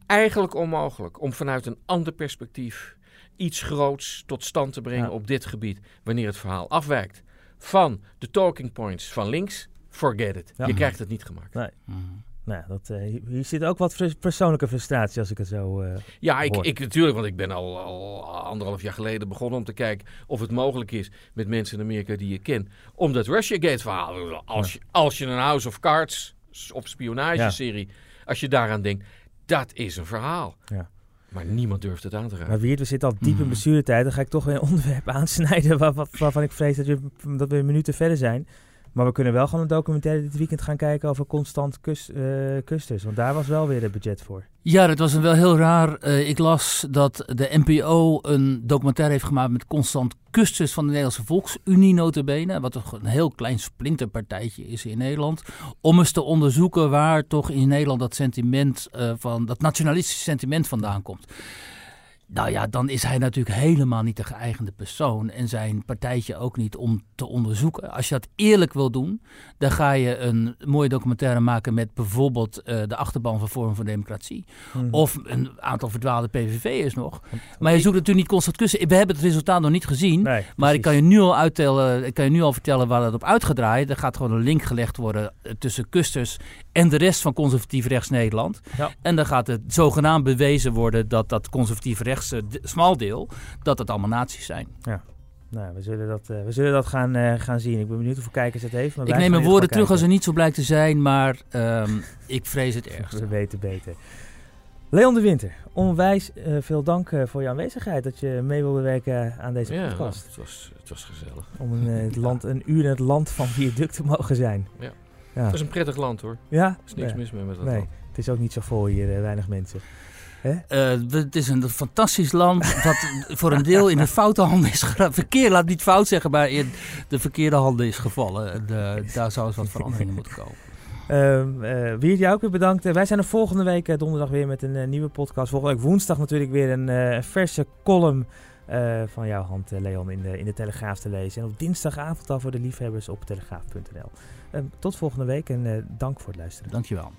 eigenlijk onmogelijk om vanuit een ander perspectief iets groots tot stand te brengen Ja. op dit gebied. Wanneer het verhaal afwijkt van de talking points van links, forget it. Ja. Je krijgt het niet gemaakt. Mhm. Nou, dat, eh, hier- zit ook wat persoonlijke frustratie als ik het zo... eh, Ja, ik, Hoor. ik natuurlijk, want ik ben al, al anderhalf jaar geleden begonnen om te kijken of het mogelijk is met mensen in Amerika die je kent. Om dat Russiagate verhaal, als, je, als je een House of Cards of spionageserie, als je daaraan denkt, dat is een verhaal. Ja. Maar niemand durft het aan te raken. Maar Wiert, we zitten al diep in Mhm. blessuretijd. Dan ga ik toch weer een <laughs> onderwerp aansnijden waar, waar- waarvan ik vrees dat we, dat we minuten verder zijn. Maar we kunnen wel gewoon een documentaire dit weekend gaan kijken over constant kust, eh, kusters. Want daar was wel weer het budget voor. Ja, dat was een wel heel raar. Eh, ik las dat de NPO een documentaire heeft gemaakt met Constant Kusters van de Nederlandse Volksunie notabene. Wat toch een heel klein splinterpartijtje is in Nederland. Om eens te onderzoeken waar toch in Nederland dat sentiment eh, van, dat nationalistische sentiment vandaan komt. Nou ja, dan is hij natuurlijk helemaal niet de geëigende persoon en zijn partijtje ook niet om te onderzoeken. Als je dat eerlijk wil doen, dan ga je een mooie documentaire maken met bijvoorbeeld eh, de achterban van Forum voor Democratie. Mhm. Of een aantal verdwaalde PVV'ers nog. Maar je zoekt natuurlijk niet constant kussen. We hebben het resultaat nog niet gezien. Nee, Maar ik kan je nu al uittellen, ik kan je nu al vertellen waar dat op uit gaat draaien. Er gaat gewoon een link gelegd worden eh, tussen Kusters en de rest van conservatief rechts Nederland. Ja. En dan gaat het zogenaamd bewezen worden dat dat conservatief smal deel, dat het allemaal nazi's zijn. Nou, we zullen dat, eh, we zullen dat gaan, eh, gaan zien. Ik ben benieuwd hoeveel kijkers het heeft. Maar ik neem mijn woorden terug als er niet zo blijkt te zijn, maar ehm, ik vrees het <laughs> ergste. We weten beter. Leon de Winter, onwijs eh, veel dank eh, voor je aanwezigheid. Dat je mee wilde werken aan deze ja, podcast. het was, het was gezellig. Om een, het <laughs> land, een uur in het land van Viaduct te mogen zijn. Ja. Ja. Het is een prettig land hoor. Ja? Er is niks Nee. mis mee met dat Nee, land. het is ook niet zo vol hier, weinig mensen. Eh, het is een fantastisch land dat <laughs> voor een deel in de foute handen is. Verkeer, laat niet fout zeggen, maar in de verkeerde handen is gevallen. En, eh, daar zou eens wat veranderingen moeten komen. Eh, Wiert, jou ook weer bedankt. Wij zijn er volgende week donderdag weer met een nieuwe podcast. Volgende week woensdag natuurlijk weer een verse column van jouw hand, Leon, in de, in de Telegraaf te lezen. En op dinsdagavond al voor de liefhebbers op telegraaf.nl. Ehm, tot volgende week en dank voor het luisteren. Dankjewel.